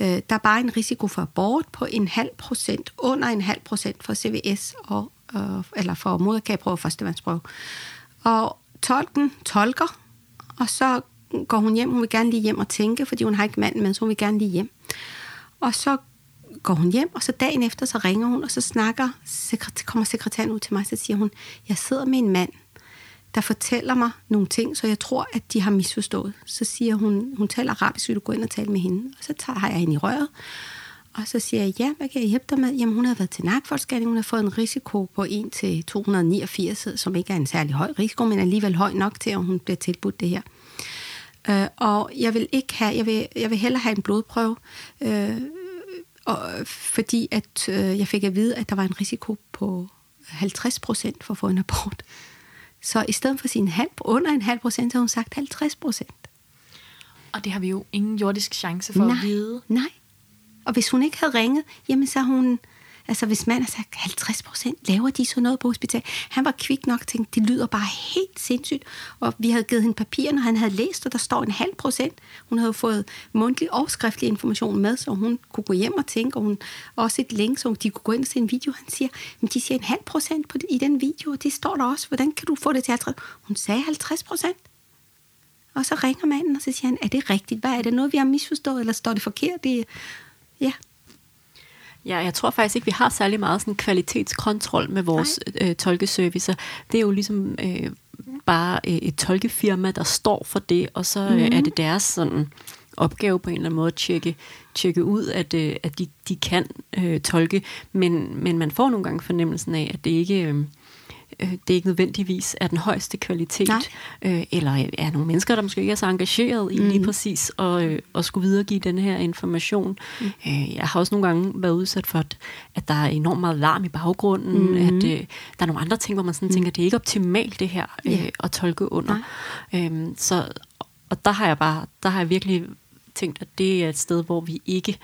Øh, der er bare en risiko for abort på en halv procent, under en halv procent for CVS, og, øh, eller for moderkageprøve og fostervandsprøve. Og tolken tolker, og så går hun hjem, hun vil gerne lige hjem og tænke, fordi hun har ikke manden med, så hun vil gerne lige hjem. Og så går hun hjem, og så dagen efter, så ringer hun, og så snakker, kommer sekretæren ud til mig, så siger hun, jeg sidder med en mand, der fortæller mig nogle ting, så jeg tror, at de har misforstået. Så siger hun, hun taler arabisk, vil du gå ind og tale med hende? Og så tager jeg hende i røret, og så siger jeg, ja, hvad kan jeg hjælpe dig med? Jamen, hun har været til nakforskning, hun har fået en risiko på 1 til 289, som ikke er en særlig høj risiko, men alligevel høj nok til, at hun bliver tilbudt det her. Øh, og jeg vil ikke have, jeg vil, jeg vil hellere have en blodprøve, øh, og, fordi at øh, jeg fik at vide, at der var en risiko på 50 procent for at få en abort. Så i stedet for sin halv, under en halv procent, har hun sagt 50 procent. Og det har vi jo ingen jordisk chance for nej, at vide. Nej. Og hvis hun ikke havde ringet, jamen så hun Altså hvis man har sagt 50 procent, laver de så noget på hospital? Han var kvik nok og tænkte, det lyder bare helt sindssygt. Og vi havde givet hende papirerne, når han havde læst, og der står en halv procent. Hun havde fået mundtlig og skriftlig information med, så hun kunne gå hjem og tænke, og hun også et link, så de kunne gå ind og se en video. Han siger, men de siger en halv procent på det, i den video, og det står der også. Hvordan kan du få det til 50? Hun sagde 50 procent. Og så ringer manden, og så siger han, er det rigtigt? Hvad er det noget, vi har misforstået, eller står det forkert? Det, ja, Ja, jeg tror faktisk ikke, vi har særlig meget sådan kvalitetskontrol med vores øh, tolkeservicer. Det er jo ligesom øh, bare øh, et tolkefirma, der står for det, og så øh, mm. er det deres sådan opgave på en eller anden måde at tjekke, tjekke ud, at, øh, at de, de kan øh, tolke, men, men man får nogle gange fornemmelsen af, at det ikke... Øh, det ikke nødvendigvis er den højeste kvalitet, øh, eller er nogle mennesker, der måske ikke er så engageret i mm. lige præcis at, øh, at skulle videregive den her information. Mm. Øh, jeg har også nogle gange været udsat for, at, at der er enormt meget larm i baggrunden, mm. at øh, der er nogle andre ting, hvor man sådan mm. tænker, at det er ikke optimalt det her øh, yeah. at tolke under. Øh, så, og der har jeg bare, der har jeg virkelig tænkt, at det er et sted, hvor vi ikke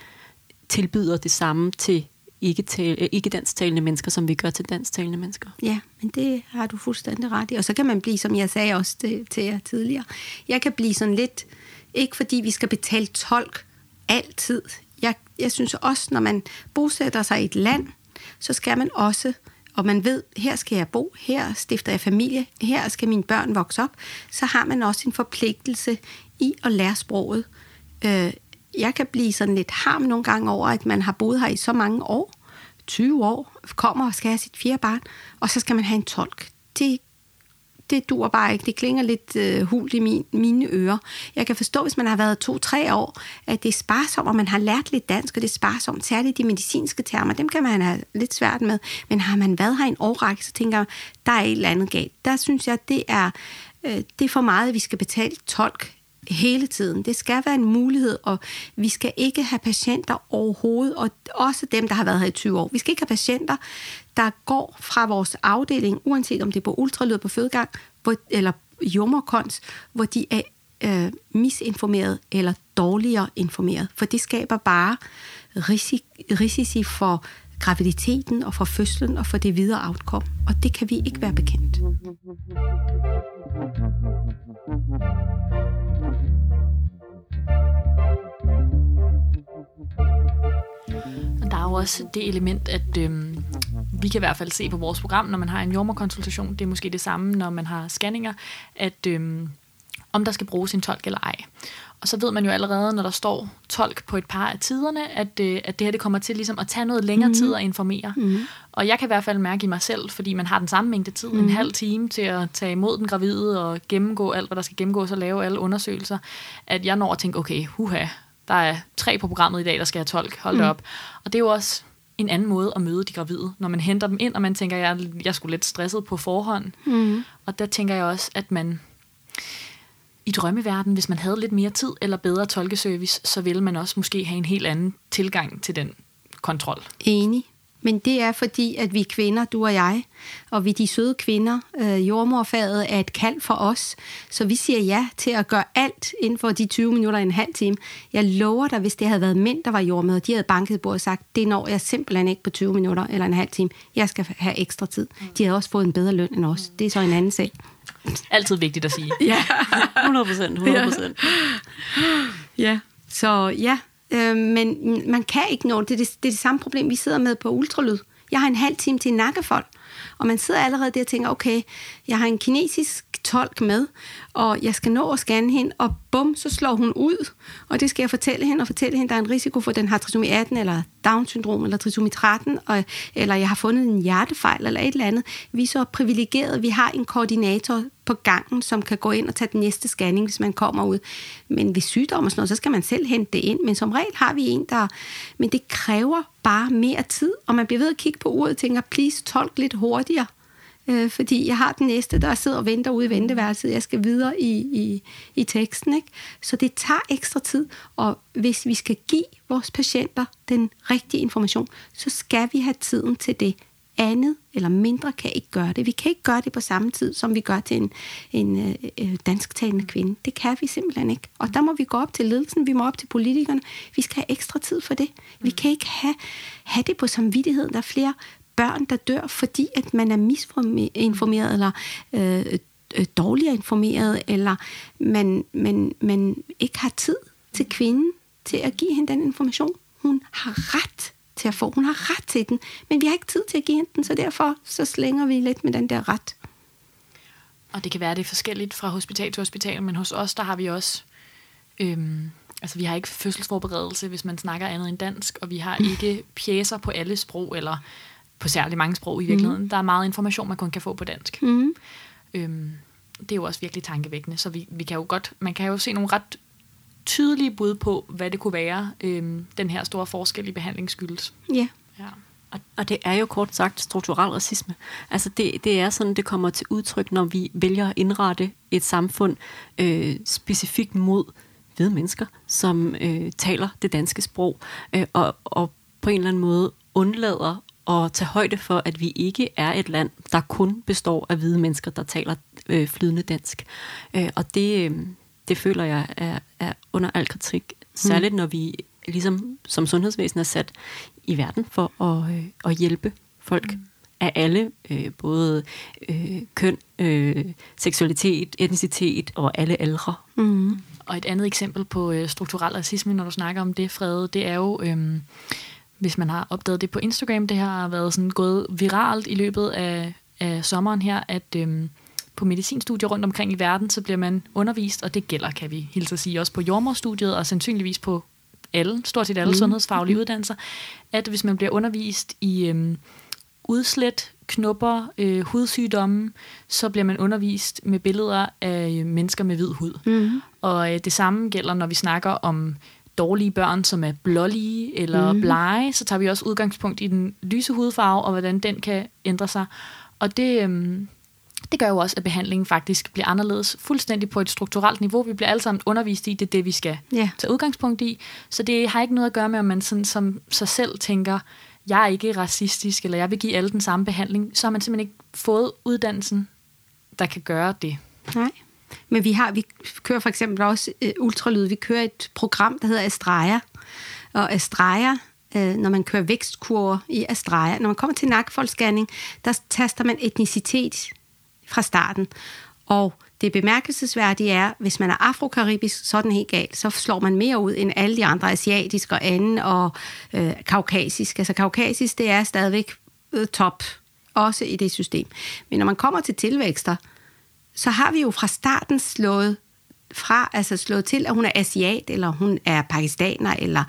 tilbyder det samme til ikke, tale, øh, ikke dansktalende mennesker, som vi gør til dansktalende mennesker. Ja, men det har du fuldstændig ret i. Og så kan man blive, som jeg sagde også til, til jer tidligere, jeg kan blive sådan lidt, ikke fordi vi skal betale tolk altid. Jeg, jeg synes også, når man bosætter sig i et land, så skal man også, og man ved, her skal jeg bo, her stifter jeg familie, her skal mine børn vokse op, så har man også en forpligtelse i at lære sproget. Øh, jeg kan blive sådan lidt harm nogle gange over, at man har boet her i så mange år, 20 år, kommer og skal have sit fjerde barn, og så skal man have en tolk. Det, det dur bare ikke. Det klinger lidt øh, hult i min, mine ører. Jeg kan forstå, hvis man har været to-tre år, at det er sparsomt, og man har lært lidt dansk, og det er sparsomt. Særligt de medicinske termer, dem kan man have lidt svært med. Men har man været her en årrække, så tænker jeg, der er et eller andet galt. Der synes jeg, det er, øh, det er for meget, at vi skal betale tolk hele tiden. Det skal være en mulighed, og vi skal ikke have patienter overhovedet, og også dem, der har været her i 20 år. Vi skal ikke have patienter, der går fra vores afdeling, uanset om det er på ultralyd på fødegang, hvor, eller jommerkons, hvor de er øh, misinformeret eller dårligere informeret. For det skaber bare risici, risici for graviditeten og for fødslen og for det videre outcome. Og det kan vi ikke være bekendt. Også det element, at øhm, vi kan i hvert fald se på vores program, når man har en jordmorkonsultation, det er måske det samme, når man har scanninger, at øhm, om der skal bruges en tolk eller ej. Og så ved man jo allerede, når der står tolk på et par af tiderne, at, øh, at det her det kommer til ligesom at tage noget længere mm. tid at informere. Mm. Og jeg kan i hvert fald mærke i mig selv, fordi man har den samme mængde tid, mm. en halv time til at tage imod den gravide og gennemgå alt, hvad der skal gennemgås og lave alle undersøgelser, at jeg når at tænke, okay, huha, der er tre på programmet i dag, der skal have tolk, hold mm. op. Og det er jo også en anden måde at møde de gravide, når man henter dem ind, og man tænker, jeg, jeg skulle lidt stresset på forhånd. Mm. Og der tænker jeg også, at man i drømmeverden, hvis man havde lidt mere tid eller bedre tolkeservice, så ville man også måske have en helt anden tilgang til den kontrol. Enig. Men det er fordi, at vi kvinder, du og jeg, og vi de søde kvinder, øh, jordmorfaget er et kald for os. Så vi siger ja til at gøre alt inden for de 20 minutter og en halv time. Jeg lover dig, hvis det havde været mænd, der var jordmøder, de havde banket på og sagt, det når jeg simpelthen ikke på 20 minutter eller en halv time. Jeg skal have ekstra tid. De havde også fået en bedre løn end os. Det er så en anden sag. Altid vigtigt at sige. Ja, 100 procent, 100 procent. Ja, så ja, øh, men man kan ikke nå det. Det er det, det er det samme problem, vi sidder med på ultralyd. Jeg har en halv time til en nakkefold, og man sidder allerede der og tænker, okay, jeg har en kinesisk tolk med, og jeg skal nå at scanne hende, og bum, så slår hun ud. Og det skal jeg fortælle hende, og fortælle hende, der er en risiko for, at den har trisomi 18, eller Down-syndrom, eller trisomi 13, og, eller jeg har fundet en hjertefejl, eller et eller andet. Vi er så privilegerede, vi har en koordinator på gangen, som kan gå ind og tage den næste scanning, hvis man kommer ud. Men hvis sygdom og sådan noget, så skal man selv hente det ind. Men som regel har vi en, der... Men det kræver bare mere tid, og man bliver ved at kigge på uret og tænker, please, tolk lidt hurtigere øh, fordi jeg har den næste, der sidder og venter ude i venteværelset. Jeg skal videre i, i, i teksten. Ikke? Så det tager ekstra tid, og hvis vi skal give vores patienter den rigtige information, så skal vi have tiden til det. Andet eller mindre kan ikke gøre det. Vi kan ikke gøre det på samme tid, som vi gør til en, en øh, øh dansktalende kvinde. Det kan vi simpelthen ikke. Og der må vi gå op til ledelsen, vi må op til politikerne. Vi skal have ekstra tid for det. Vi kan ikke have, have det på samvittigheden. Der er flere børn, der dør, fordi at man er misinformeret, eller øh, øh dårligere informeret, eller man, man, man ikke har tid til kvinden til at give hende den information. Hun har ret til at få. Hun har ret til den, men vi har ikke tid til at give hende den, så derfor så slænger vi lidt med den der ret. Og det kan være, det er forskelligt fra hospital til hospital, men hos os, der har vi også... Øhm, altså, vi har ikke fødselsforberedelse, hvis man snakker andet end dansk, og vi har ikke pjæser på alle sprog, eller på særlig mange sprog i virkeligheden. Mm. Der er meget information, man kun kan få på dansk. Mm. Øhm, det er jo også virkelig tankevækkende, så vi, vi kan jo godt, man kan jo se nogle ret tydelige bud på, hvad det kunne være, øhm, den her store forskel i behandling skyldes. Ja. ja. Og, og det er jo kort sagt strukturel racisme. Altså det, det er sådan, det kommer til udtryk, når vi vælger at indrette et samfund øh, specifikt mod hvide mennesker, som øh, taler det danske sprog, øh, og, og på en eller anden måde undlader at tage højde for, at vi ikke er et land, der kun består af hvide mennesker, der taler øh, flydende dansk. Øh, og det, øh, det føler jeg er, er under al kritik, særligt mm. når vi ligesom som sundhedsvæsen er sat i verden for at, øh, at hjælpe folk mm. af alle, øh, både øh, køn, øh, seksualitet, etnicitet og alle aldre. Mm. Og et andet eksempel på øh, strukturel racisme, når du snakker om det, Frede, det er jo... Øh, hvis man har opdaget det på Instagram, det har været sådan gået viralt i løbet af, af sommeren her, at øhm, på medicinstudier rundt omkring i verden, så bliver man undervist, og det gælder, kan vi hilse at sige, også på jordmorstudiet, og sandsynligvis på alle, stort set alle mm. sundhedsfaglige mm. uddannelser, at hvis man bliver undervist i øhm, udslæt, knupper, øh, hudsygdomme, så bliver man undervist med billeder af mennesker med hvid hud. Mm. Og øh, det samme gælder, når vi snakker om dårlige børn, som er blålige eller mm. blege, så tager vi også udgangspunkt i den lyse hudfarve, og hvordan den kan ændre sig. Og det, øhm, det gør jo også, at behandlingen faktisk bliver anderledes, fuldstændig på et strukturelt niveau. Vi bliver alle sammen undervist i, det er det, vi skal yeah. tage udgangspunkt i. Så det har ikke noget at gøre med, om man sådan, som sig selv tænker, jeg er ikke racistisk, eller jeg vil give alle den samme behandling. Så har man simpelthen ikke fået uddannelsen, der kan gøre det. Nej. Men vi har, vi kører for eksempel også øh, ultralyd. Vi kører et program, der hedder Astraja. Og Astraja, øh, når man kører vækstkurver i Astraja, når man kommer til nakkefoldsscanning, der taster man etnicitet fra starten. Og det bemærkelsesværdige er, hvis man er afrokaribisk, så er den helt galt. Så slår man mere ud end alle de andre, asiatiske og anden og øh, kaukasisk. Altså kaukasisk, det er stadigvæk øh, top, også i det system. Men når man kommer til tilvækster, så har vi jo fra starten slået fra, altså slået til, at hun er asiat, eller hun er pakistaner, eller...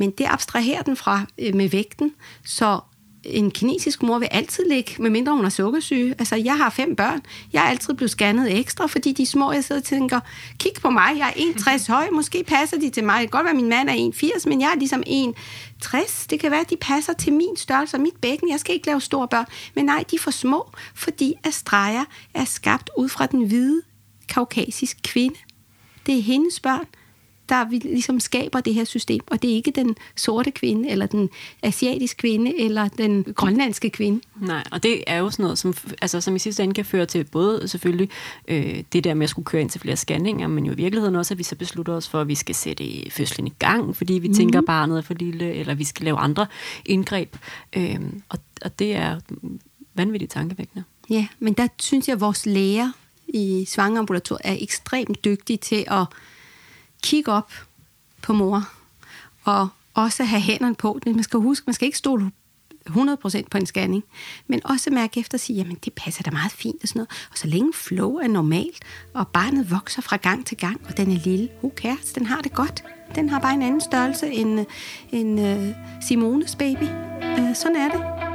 Men det abstraherer den fra øh, med vægten, så en kinesisk mor vil altid ligge, medmindre hun er sukkersyge. Altså, jeg har fem børn. Jeg er altid blevet scannet ekstra, fordi de små, jeg sidder og tænker, kig på mig, jeg er 1,60 høj, måske passer de til mig. Det kan godt være, at min mand er 1,80, men jeg er ligesom 1,60. Det kan være, at de passer til min størrelse og mit bækken. Jeg skal ikke lave store børn. Men nej, de er for små, fordi streger er skabt ud fra den hvide, kaukasisk kvinde. Det er hendes børn der vi ligesom skaber det her system, og det er ikke den sorte kvinde, eller den asiatiske kvinde, eller den grønlandske kvinde. Nej, og det er jo sådan noget, som, altså, som i sidste ende kan føre til både selvfølgelig øh, det der med at skulle køre ind til flere scanninger, men jo i virkeligheden også, at vi så beslutter os for, at vi skal sætte fødslen i gang, fordi vi mm. tænker, barnet er for lille, eller vi skal lave andre indgreb. Øh, og, og det er vanvittigt tankevækkende. Ja, men der synes jeg, at vores læger i svangerambulatoriet er ekstremt dygtige til at kigge op på mor, og også have hænderne på. Man skal huske, man skal ikke stole 100% på en scanning, men også mærke efter og sige, jamen det passer da meget fint og sådan noget. Og så længe flow er normalt, og barnet vokser fra gang til gang, og den er lille, who cares, den har det godt. Den har bare en anden størrelse end, øh, end uh, Simones baby. Uh, sådan er det.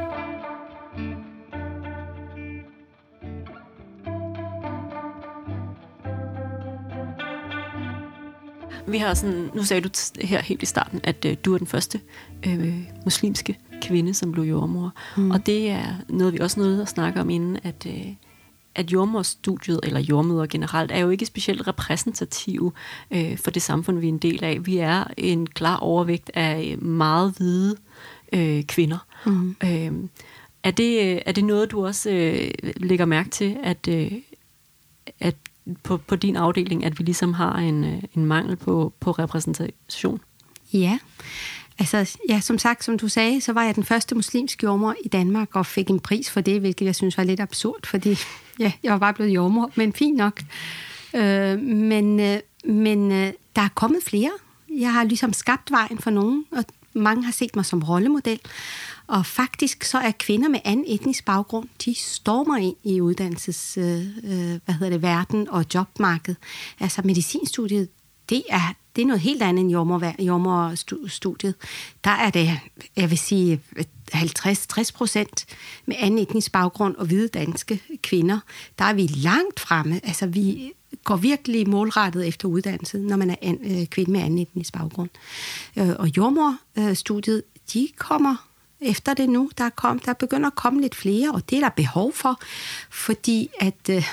Vi har sådan, nu sagde du her helt i starten, at øh, du er den første øh, muslimske kvinde, som blev jordmor. Mm. Og det er noget, vi også nåede at snakke om inden, at, øh, at jordmorstudiet, eller jordmøder generelt, er jo ikke specielt repræsentative øh, for det samfund, vi er en del af. Vi er en klar overvægt af meget hvide øh, kvinder. Mm. Øh, er, det, er det noget, du også øh, lægger mærke til, at, øh, at på, på din afdeling, at vi ligesom har en, øh, en mangel på, på repræsentation? Ja, altså ja, som sagt, som du sagde, så var jeg den første muslimske jordmor i Danmark og fik en pris for det, hvilket jeg synes var lidt absurd, fordi ja, jeg var bare blevet jordmor, men fint nok. Øh, men øh, men øh, der er kommet flere. Jeg har ligesom skabt vejen for nogen, og mange har set mig som rollemodel. Og faktisk så er kvinder med anden etnisk baggrund, de stormer ind i uddannelses, øh, øh, hvad hedder det, verden og jobmarkedet. Altså medicinstudiet, det er, det er noget helt andet end jordmorstudiet. Der er det, jeg vil sige, 50-60 procent med anden etnisk baggrund og hvide danske kvinder. Der er vi langt fremme. Altså vi går virkelig målrettet efter uddannelse, når man er an, øh, kvinde med anden etnisk baggrund. Øh, og jordmorstudiet, de kommer efter det nu. Der, kom, der begynder at komme lidt flere, og det er der behov for, fordi at øh,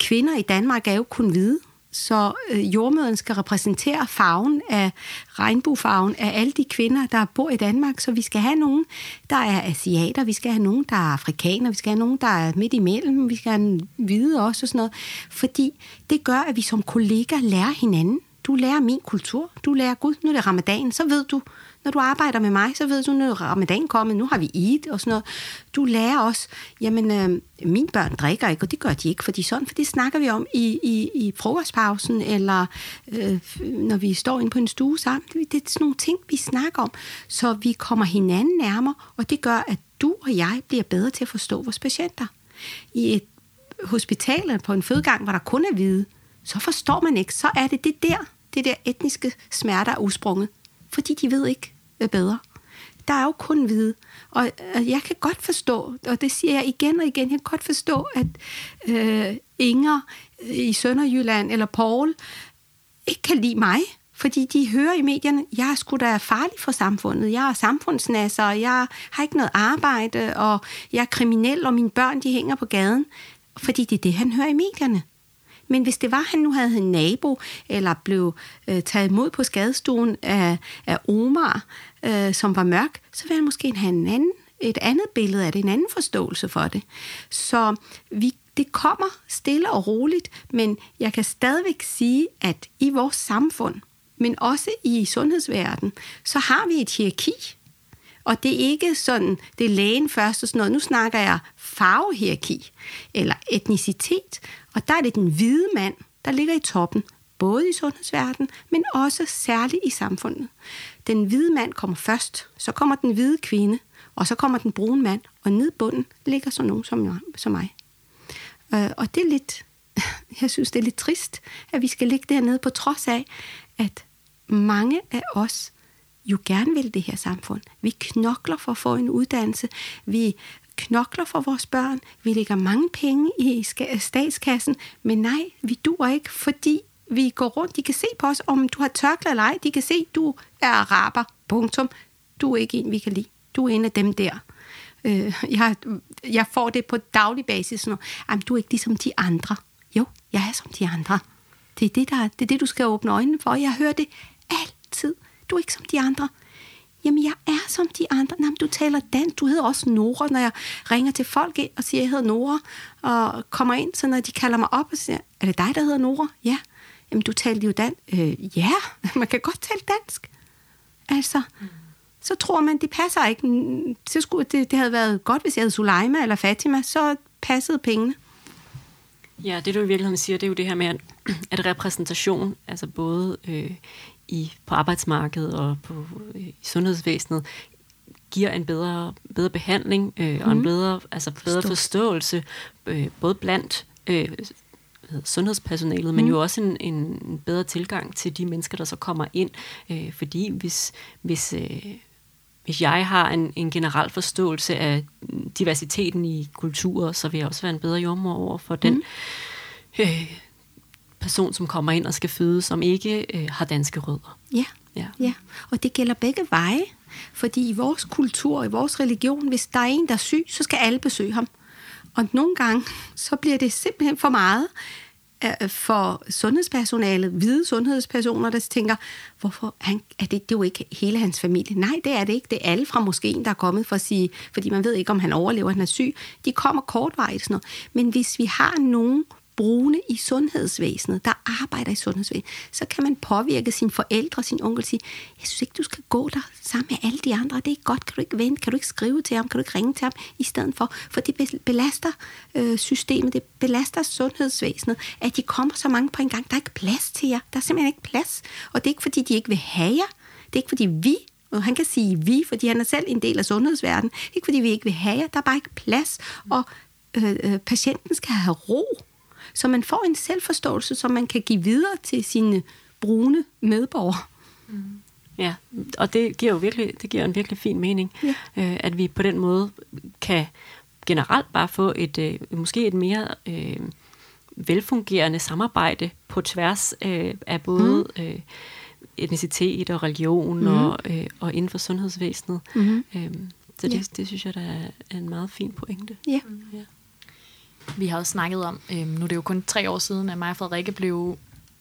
kvinder i Danmark er jo kun hvide. Så øh, jordmøden skal repræsentere farven af regnbuefarven af alle de kvinder, der bor i Danmark. Så vi skal have nogen, der er asiater, vi skal have nogen, der er afrikaner, vi skal have nogen, der er midt imellem, vi skal have hvide også og sådan noget. Fordi det gør, at vi som kollegaer lærer hinanden. Du lærer min kultur, du lærer Gud, nu er det ramadan, så ved du, når du arbejder med mig, så ved du, når ramadan kommer, nu har vi Eid og sådan noget. Du lærer også, jamen, øh, mine børn drikker ikke, og det gør de ikke, fordi sådan, for det snakker vi om i, i, i frokostpausen, eller øh, når vi står inde på en stue sammen. Det er sådan nogle ting, vi snakker om, så vi kommer hinanden nærmere, og det gør, at du og jeg bliver bedre til at forstå vores patienter. I et hospital på en fødegang, hvor der kun er hvide, så forstår man ikke, så er det det der, det der etniske smerter er udsprunget fordi de ved ikke øh, bedre. Der er jo kun hvide. Og jeg kan godt forstå, og det siger jeg igen og igen, jeg kan godt forstå, at øh, Inger øh, i Sønderjylland eller Paul ikke kan lide mig, fordi de hører i medierne, jeg er sgu da farlig for samfundet, jeg er samfundsnasser, jeg har ikke noget arbejde, og jeg er kriminel, og mine børn de hænger på gaden. Fordi det er det, han hører i medierne. Men hvis det var, at han nu havde en nabo, eller blev øh, taget imod på skadestuen af, af Omar, øh, som var mørk, så ville han måske have en anden, et andet billede af det, en anden forståelse for det. Så vi, det kommer stille og roligt, men jeg kan stadigvæk sige, at i vores samfund, men også i sundhedsverdenen, så har vi et hierarki. Og det er ikke sådan, det er lægen først og sådan noget. Nu snakker jeg farvehierarki eller etnicitet. Og der er det den hvide mand, der ligger i toppen, både i sundhedsverdenen, men også særligt i samfundet. Den hvide mand kommer først, så kommer den hvide kvinde, og så kommer den brune mand, og ned bunden ligger så nogen som, som mig. Øh, og det er lidt, jeg synes, det er lidt trist, at vi skal ligge dernede på trods af, at mange af os jo gerne vil det her samfund. Vi knokler for at få en uddannelse. Vi knokler for vores børn, vi lægger mange penge i statskassen, men nej, vi dur ikke, fordi vi går rundt, de kan se på os, om du har tørklæde eller ej, de kan se, du er araber, punktum. Du er ikke en, vi kan lide. Du er en af dem der. Øh, jeg, jeg får det på daglig basis, når, du er ikke ligesom de andre. Jo, jeg er som de andre. Det er det, der, det er det, du skal åbne øjnene for. Jeg hører det altid. Du er ikke som de andre. Jamen, jeg er som de andre. Jamen, du taler dansk. Du hedder også Nora, når jeg ringer til folk og siger, jeg hedder Nora, og kommer ind, så når de kalder mig op og siger, er det dig, der hedder Nora? Ja. Jamen, du taler jo dansk. Øh, ja, man kan godt tale dansk. Altså, mm. så tror man, det passer ikke. Så skulle, det, det havde været godt, hvis jeg hed Suleima eller Fatima, så passede pengene. Ja, det du i virkeligheden siger, det er jo det her med, at repræsentation, altså både øh, i, på arbejdsmarkedet og på, øh, i sundhedsvæsenet, giver en bedre, bedre behandling øh, mm. og en mhm. bedre, altså bedre forståelse, øh, både blandt øh, sundhedspersonalet, mm. men mhm. jo også en, en bedre tilgang til de mennesker, der så kommer ind. Øh, fordi hvis, hvis, øh, hvis jeg har en, en generel forståelse af diversiteten i kulturer, så vil jeg også være en bedre jordmor over for den mm. øh, person, som kommer ind og skal føde, som ikke øh, har danske rødder. Ja. ja, ja. Og det gælder begge veje. Fordi i vores kultur, i vores religion, hvis der er en, der er syg, så skal alle besøge ham. Og nogle gange, så bliver det simpelthen for meget øh, for sundhedspersonalet, hvide sundhedspersoner, der tænker, hvorfor han, er det, det er jo ikke hele hans familie. Nej, det er det ikke. Det er alle fra moskeen, der er kommet for at sige, fordi man ved ikke, om han overlever, han er syg. De kommer kortvarigt. Sådan noget. Men hvis vi har nogen brune i sundhedsvæsenet, der arbejder i sundhedsvæsenet, så kan man påvirke sine forældre, sin onkel, sige, jeg synes ikke, du skal gå der sammen med alle de andre, det er ikke godt, kan du ikke vente, kan du ikke skrive til ham, kan du ikke ringe til ham i stedet for, for det belaster øh, systemet, det belaster sundhedsvæsenet, at de kommer så mange på en gang, der er ikke plads til jer, der er simpelthen ikke plads, og det er ikke fordi, de ikke vil have jer, det er ikke fordi vi og han kan sige vi, fordi han er selv en del af sundhedsverdenen. Ikke fordi vi ikke vil have jer, der er bare ikke plads, og øh, øh, patienten skal have ro. Så man får en selvforståelse, som man kan give videre til sine brune medborgere. Mm. Ja, og det giver jo virkelig, det giver en virkelig fin mening, ja. øh, at vi på den måde kan generelt bare få et øh, måske et mere øh, velfungerende samarbejde på tværs øh, af både mm. øh, etnicitet og religion mm. og, øh, og inden for sundhedsvæsenet. Mm. Øh, så det, ja. det synes jeg, der er en meget fin pointe. Ja. ja. Vi har også snakket om, øh, nu er det jo kun tre år siden, at mig og Frederikke blev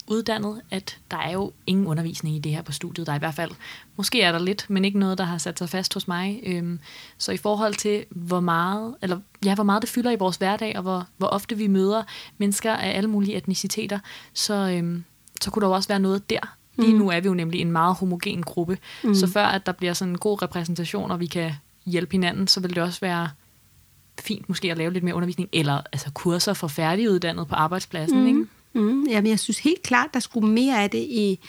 uddannet, at der er jo ingen undervisning i det her på studiet. Der er i hvert fald, måske er der lidt, men ikke noget, der har sat sig fast hos mig. Øhm, så i forhold til, hvor meget, eller, ja, hvor meget det fylder i vores hverdag, og hvor, hvor ofte vi møder mennesker af alle mulige etniciteter, så, øhm, så kunne der jo også være noget der. Lige mm. nu er vi jo nemlig en meget homogen gruppe, mm. så før at der bliver sådan en god repræsentation, og vi kan hjælpe hinanden, så vil det også være fint måske at lave lidt mere undervisning, eller altså kurser for færdiguddannet på arbejdspladsen, mm. ikke? Mm. Jamen, jeg synes helt klart, der skulle mere af det i,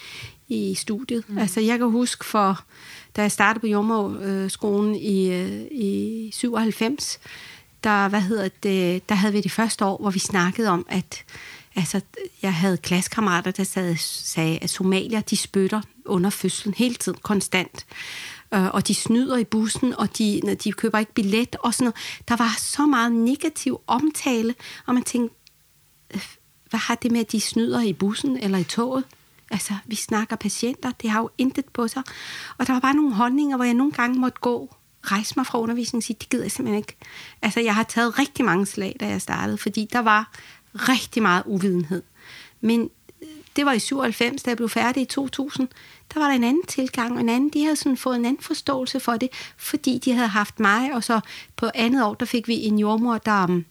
i studiet. Mm. Altså, jeg kan huske for, da jeg startede på jordmorskolen i, øh, i 97, der, hvad hedder det, der havde vi det første år, hvor vi snakkede om, at altså, jeg havde klassekammerater, der sad, sagde, at somalier, de spytter under fødslen hele tiden, konstant øh, og de snyder i bussen, og de, når de køber ikke billet og sådan noget. Der var så meget negativ omtale, og man tænkte, øh, hvad har det med, at de snyder i bussen eller i toget? Altså, vi snakker patienter, det har jo intet på sig. Og der var bare nogle holdninger, hvor jeg nogle gange måtte gå, rejse mig fra undervisningen og sige, det gider jeg simpelthen ikke. Altså, jeg har taget rigtig mange slag, da jeg startede, fordi der var rigtig meget uvidenhed. Men øh, det var i 97, da jeg blev færdig i 2000, der var der en anden tilgang, og en anden, de havde sådan fået en anden forståelse for det, fordi de havde haft mig, og så på andet år, der fik vi en jordmor, der um,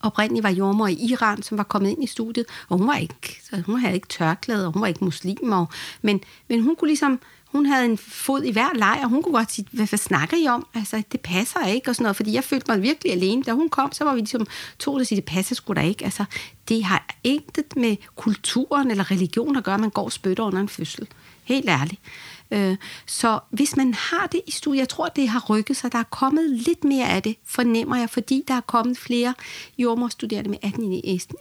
oprindeligt var jordmor i Iran, som var kommet ind i studiet, og hun var ikke, så hun havde ikke tørklæde, og hun var ikke muslim, og, men, men hun kunne ligesom hun havde en fod i hver leg, og hun kunne godt sige, hvad, hvad snakker I om? Altså, det passer ikke, og sådan noget, fordi jeg følte mig virkelig alene. Da hun kom, så var vi ligesom to, der siger, det passer sgu da ikke. Altså, det har intet med kulturen eller religion at gøre, man går og spytter under en fødsel. Helt ærligt. Øh, så hvis man har det i studiet, jeg tror, det har rykket sig, der er kommet lidt mere af det, fornemmer jeg, fordi der er kommet flere jordmorstuderende med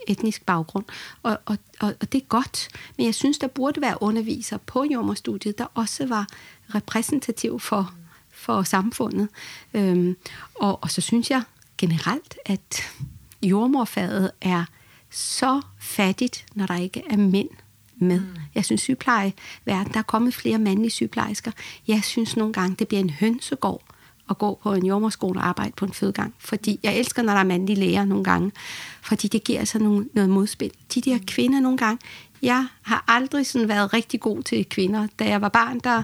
etnisk baggrund, og, og, og, og det er godt. Men jeg synes, der burde være undervisere på jordmorstudiet, der også var repræsentativ for, for samfundet. Øhm, og, og så synes jeg generelt, at jordmorfaget er så fattigt, når der ikke er mænd med. Mm. Jeg synes, sygeplejeverden, der er kommet flere mandlige sygeplejersker. Jeg synes nogle gange, det bliver en hønsegård at gå på en jordmorskole og arbejde på en fødegang. Fordi jeg elsker, når der er mandlige læger nogle gange. Fordi det giver altså nogle, noget modspil. De der kvinder nogle gange, jeg har aldrig sådan været rigtig god til kvinder. Da jeg var barn, der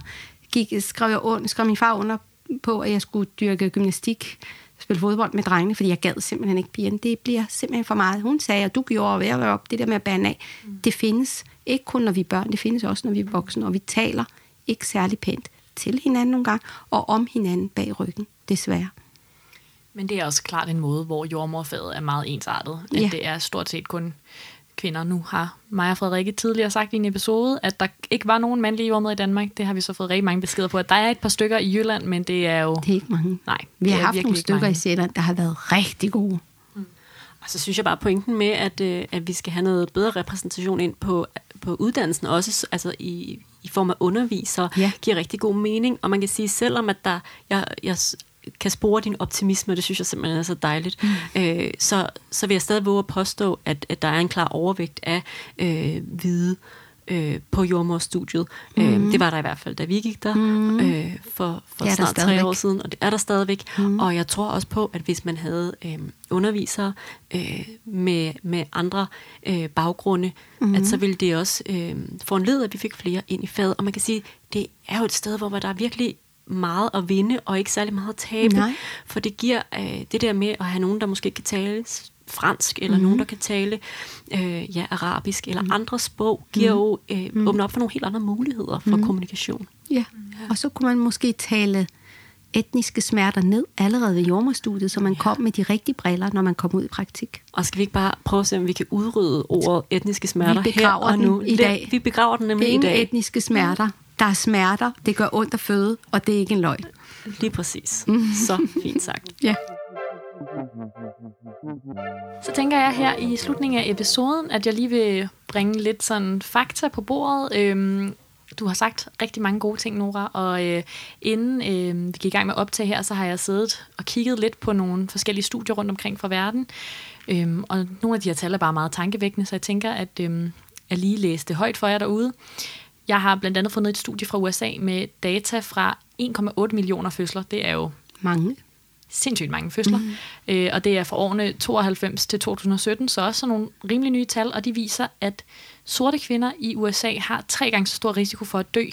gik, skrev, jeg under, skrev min far under på, at jeg skulle dyrke gymnastik, spille fodbold med drengene, fordi jeg gad simpelthen ikke pigerne. Det bliver simpelthen for meget. Hun sagde, at du gjorde ved at op, det der med at bande af. Mm. Det findes ikke kun, når vi er børn, det findes også, når vi er voksne, og vi taler ikke særlig pænt til hinanden nogle gange, og om hinanden bag ryggen, desværre. Men det er også klart en måde, hvor jordmorfaget er meget ensartet. At ja. det er stort set kun kvinder. Nu har Maja Frederikke tidligere sagt i en episode, at der ikke var nogen mandlige jordmøder i Danmark. Det har vi så fået rigtig mange beskeder på. At der er et par stykker i Jylland, men det er jo... Det er ikke mange. Nej, vi har haft nogle stykker mange. i Sjælland, der har været rigtig gode. Mm. Og så synes jeg bare pointen med, at, øh, at vi skal have noget bedre repræsentation ind på, på uddannelsen, også altså i, i form af undervisere, ja. giver rigtig god mening. Og man kan sige, selvom at der, jeg, jeg kan spore din optimisme, det synes jeg simpelthen er så dejligt, mm. øh, så, så vil jeg stadig våge at påstå, at, at der er en klar overvægt af øh, hvide øh, på jordmorstudiet. Mm. Øh, det var der i hvert fald, da vi gik der mm. øh, for, for snart tre år siden, og det er der stadigvæk. Mm. Og jeg tror også på, at hvis man havde øh, undervisere øh, med, med andre øh, baggrunde, mm. at så ville det også øh, få en led, at vi fik flere ind i faget. Og man kan sige, det er jo et sted, hvor der er virkelig meget at vinde, og ikke særlig meget at tabe. Nej. For det giver øh, det der med at have nogen, der måske kan tale fransk, eller mm-hmm. nogen, der kan tale øh, ja, arabisk, eller mm. andre sprog, giver mm. jo, øh, mm. åbner op for nogle helt andre muligheder for mm. kommunikation. Ja. ja, og så kunne man måske tale etniske smerter ned allerede ved jordmorstudiet, så man ja. kom med de rigtige briller, når man kom ud i praktik. Og skal vi ikke bare prøve at se, om vi kan udrydde ordet etniske smerter vi her og nu? i dag. Vi begraver den nemlig Ingen i dag. etniske smerter der er smerter, det gør ondt at føde, og det er ikke en løgn. Lige præcis. Så fint sagt. ja. Så tænker jeg her i slutningen af episoden, at jeg lige vil bringe lidt sådan fakta på bordet. Øhm, du har sagt rigtig mange gode ting, Nora, og øh, inden øh, vi gik i gang med at optage her, så har jeg siddet og kigget lidt på nogle forskellige studier rundt omkring fra verden. Øhm, og nogle af de her tal er bare meget tankevækkende, så jeg tænker, at øh, jeg lige læste højt for jer derude. Jeg har blandt andet fundet et studie fra USA med data fra 1,8 millioner fødsler. Det er jo mange. Sindssygt mange fødsler. Mm. Øh, og det er fra årene 92 til 2017, så også nogle rimelig nye tal, og de viser, at sorte kvinder i USA har tre gange så stor risiko for at dø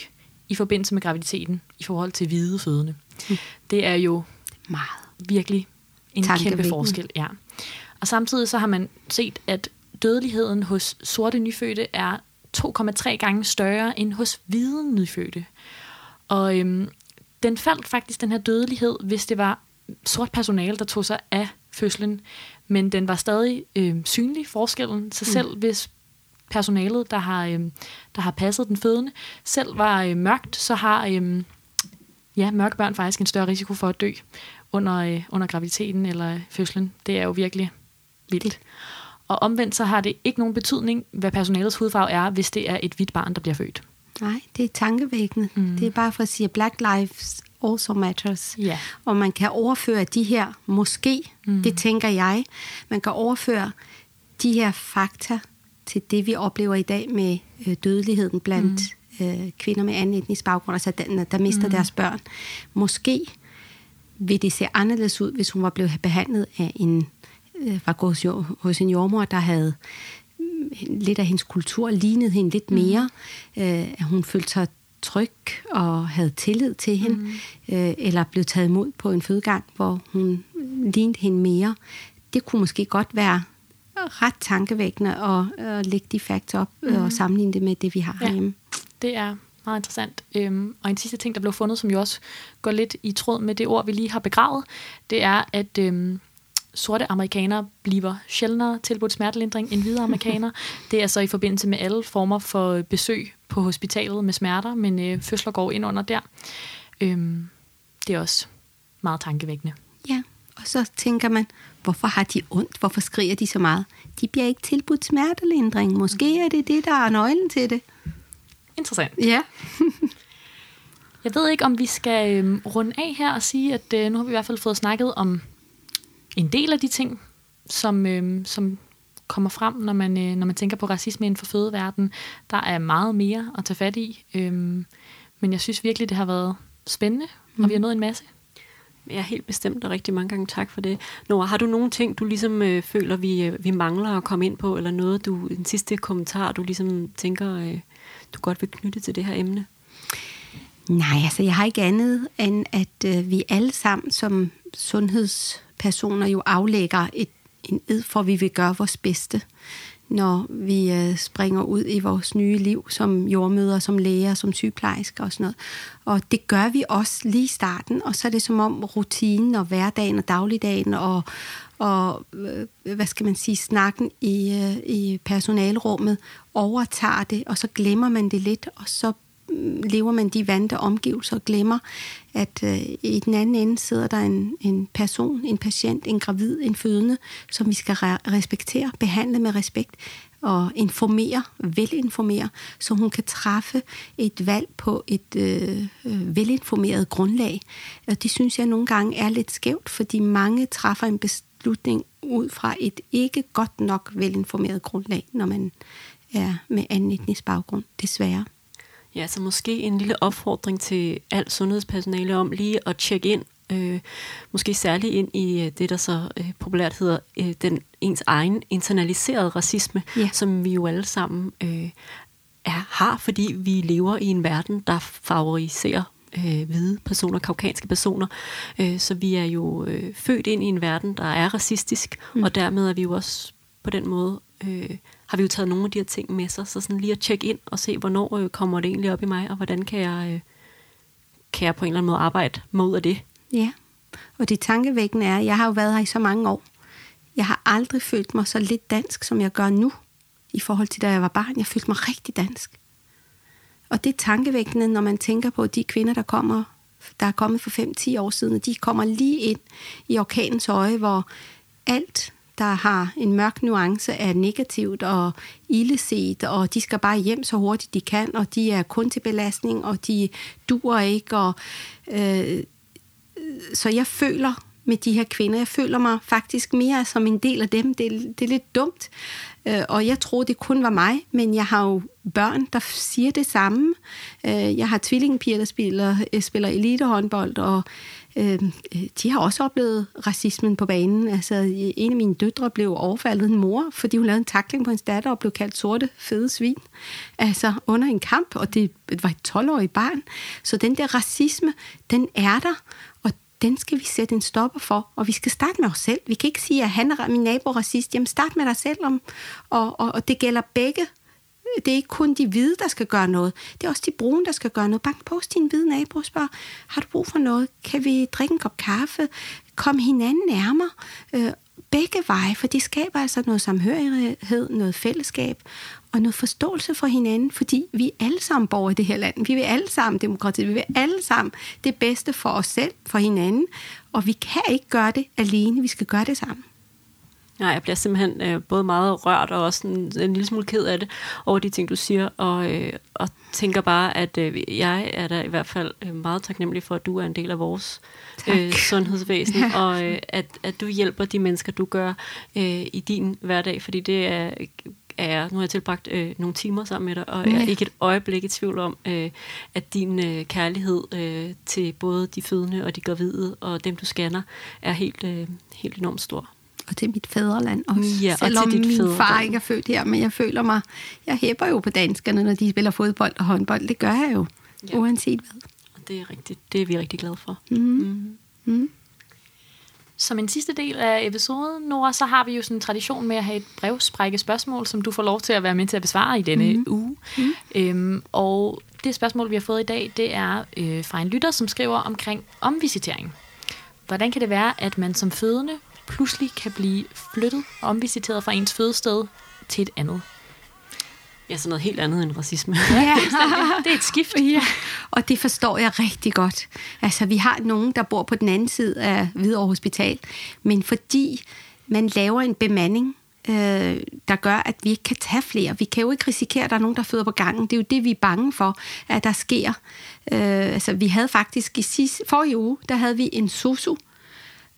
i forbindelse med graviditeten i forhold til hvide fødende. Mm. Det er jo meget virkelig en kæmpe forskel. Ja. Og samtidig så har man set, at dødeligheden hos sorte nyfødte er 2,3 gange større end hos hvide nyfødte. Og øhm, den faldt faktisk, den her dødelighed, hvis det var sort personale, der tog sig af fødslen. Men den var stadig øhm, synlig, forskellen. Så selv mm. hvis personalet, der har, øhm, der har passet den fødende, selv var øhm, mørkt, så har øhm, ja, mørke børn faktisk en større risiko for at dø under, øh, under graviditeten eller fødslen. Det er jo virkelig vildt. Det. Og omvendt så har det ikke nogen betydning, hvad personalets hudfarve er, hvis det er et hvidt barn, der bliver født. Nej, det er tankevækkende. Mm. Det er bare for at sige, at Black Lives also matters. Yeah. Og man kan overføre de her, måske, mm. det tænker jeg, man kan overføre de her fakta til det, vi oplever i dag med øh, dødeligheden blandt mm. øh, kvinder med anden etnisk baggrund, altså der, der mister mm. deres børn. Måske vil det se anderledes ud, hvis hun var blevet behandlet af en øh, var gået hos en jordmor, der havde mm, lidt af hendes kultur lignet hende lidt mhm. mere. Mm. Øh, at hun følte sig tryg og havde tillid til hende, mm. øh, eller blev taget imod på en fødegang, hvor hun lignede hende mere. Det kunne måske godt være ret tankevækkende at, at lægge de facts op mm. og sammenligne det med det, vi har ja, herhjemme. Det er meget interessant. Øhm, og en sidste ting, der blev fundet, som jo også går lidt i tråd med det ord, vi lige har begravet, det er, at øhm, sorte amerikanere bliver sjældnere tilbudt smertelindring end hvide amerikanere. Det er så i forbindelse med alle former for besøg på hospitalet med smerter, men øh, fødsler går ind under der. Øhm, det er også meget tankevækkende. Ja, og så tænker man, hvorfor har de ondt? Hvorfor skriger de så meget? De bliver ikke tilbudt smertelindring. Måske er det det, der er nøglen til det. Interessant. Ja. Jeg ved ikke, om vi skal øh, runde af her og sige, at øh, nu har vi i hvert fald fået snakket om en del af de ting, som, øh, som kommer frem, når man, øh, når man tænker på racisme inden for fødeverden. Der er meget mere at tage fat i, øh, men jeg synes virkelig, det har været spændende, mm. og vi har nået en masse. Ja, helt bestemt, og rigtig mange gange tak for det. Nora, har du nogle ting, du ligesom øh, føler, vi, øh, vi mangler at komme ind på, eller noget, du en sidste kommentar, du ligesom tænker, øh, du godt vil knytte til det her emne? Nej, altså jeg har ikke andet, end at øh, vi alle sammen som personer jo aflægger et, en ed for, at vi vil gøre vores bedste når vi øh, springer ud i vores nye liv som jordmøder, som læger, som sygeplejersker og sådan noget. Og det gør vi også lige i starten, og så er det som om rutinen og hverdagen og dagligdagen og, og øh, hvad skal man sige, snakken i, øh, i personalrummet overtager det, og så glemmer man det lidt, og så lever man de vante omgivelser og glemmer, at øh, i den anden ende sidder der en, en person, en patient, en gravid, en fødende, som vi skal re- respektere, behandle med respekt og informere, velinformere, så hun kan træffe et valg på et øh, øh velinformeret grundlag. Og det synes jeg nogle gange er lidt skævt, fordi mange træffer en beslutning ud fra et ikke godt nok velinformeret grundlag, når man er med anden etnisk baggrund, desværre. Ja, så måske en lille opfordring til alt sundhedspersonale om lige at tjekke ind, øh, måske særligt ind i øh, det, der så øh, populært hedder øh, den ens egen internaliserede racisme, ja. som vi jo alle sammen øh, er, har, fordi vi lever i en verden, der favoriserer øh, hvide personer, kaukanske personer. Øh, så vi er jo øh, født ind i en verden, der er racistisk, mm. og dermed er vi jo også på den måde øh, har vi jo taget nogle af de her ting med sig, så sådan lige at tjekke ind og se, hvornår øh, kommer det egentlig op i mig, og hvordan kan jeg, øh, kan jeg på en eller anden måde arbejde mod af det. Ja, og det tankevækkende er, jeg har jo været her i så mange år. Jeg har aldrig følt mig så lidt dansk, som jeg gør nu, i forhold til da jeg var barn. Jeg følte mig rigtig dansk. Og det er tankevækkende, når man tænker på de kvinder, der kommer der er kommet for 5-10 år siden, de kommer lige ind i orkanens øje, hvor alt der har en mørk nuance af negativt og illeset, og de skal bare hjem så hurtigt de kan, og de er kun til belastning, og de duer ikke. Og, øh, så jeg føler med de her kvinder, jeg føler mig faktisk mere som en del af dem. Det, det er lidt dumt, øh, og jeg troede, det kun var mig, men jeg har jo børn, der siger det samme. Øh, jeg har tvillingepiger, der spiller, øh, spiller elitehåndbold, og Øhm, øh, de har også oplevet racismen på banen. Altså, en af mine døtre blev overfaldet en mor, fordi hun lavede en takling på hendes datter og blev kaldt sorte, fede svin. Altså, under en kamp, og det var et 12-årigt barn. Så den der racisme, den er der, og den skal vi sætte en stopper for, og vi skal starte med os selv. Vi kan ikke sige, at han er min nabo racist. Jamen, start med dig selv, om, og, og, og det gælder begge det er ikke kun de hvide, der skal gøre noget. Det er også de brune, der skal gøre noget. Bank på hos din hvide nabo og spørg, har du brug for noget? Kan vi drikke en kop kaffe? Kom hinanden nærmere. Øh, begge veje, for det skaber altså noget samhørighed, noget fællesskab og noget forståelse for hinanden, fordi vi er alle sammen borgere i det her land. Vi vil alle sammen demokrati, vi vil alle sammen det bedste for os selv, for hinanden, og vi kan ikke gøre det alene, vi skal gøre det sammen. Nej, jeg bliver simpelthen øh, både meget rørt og også en, en lille smule ked af det over de ting, du siger, og, øh, og tænker bare, at øh, jeg er da i hvert fald øh, meget taknemmelig for, at du er en del af vores øh, sundhedsvæsen, ja. og øh, at, at du hjælper de mennesker, du gør øh, i din hverdag, fordi det er er, nu har jeg tilbragt øh, nogle timer sammen med dig, og jeg er ikke et øjeblik i tvivl om, øh, at din øh, kærlighed øh, til både de fødende og de gravide og dem, du scanner, er helt, øh, helt enormt stor og til mit fædreland også. Ja, Selvom og til dit min fædreland. far ikke er født her, men jeg føler mig, jeg hæpper jo på danskerne, når de spiller fodbold og håndbold. Det gør jeg jo, ja. uanset hvad. Og det er rigtigt. Det er vi rigtig glade for. Mm. Mm. Mm. Som en sidste del af episoden, Nora, så har vi jo sådan en tradition med at have et brevsprække spørgsmål, som du får lov til at være med til at besvare i denne mm. uge. Mm. Øhm, og det spørgsmål, vi har fået i dag, det er øh, fra en lytter, som skriver omkring omvisitering. Hvordan kan det være, at man som fødende pludselig kan blive flyttet og omvisiteret fra ens fødested til et andet. Ja, sådan noget helt andet end racisme. Ja, det er et skift. Ja, og det forstår jeg rigtig godt. Altså, vi har nogen, der bor på den anden side af Hvidovre Hospital, men fordi man laver en bemanding, øh, der gør, at vi ikke kan tage flere. Vi kan jo ikke risikere, at der er nogen, der føder på gangen. Det er jo det, vi er bange for, at der sker. Øh, altså, vi havde faktisk i sidste, forrige uge, der havde vi en sosu,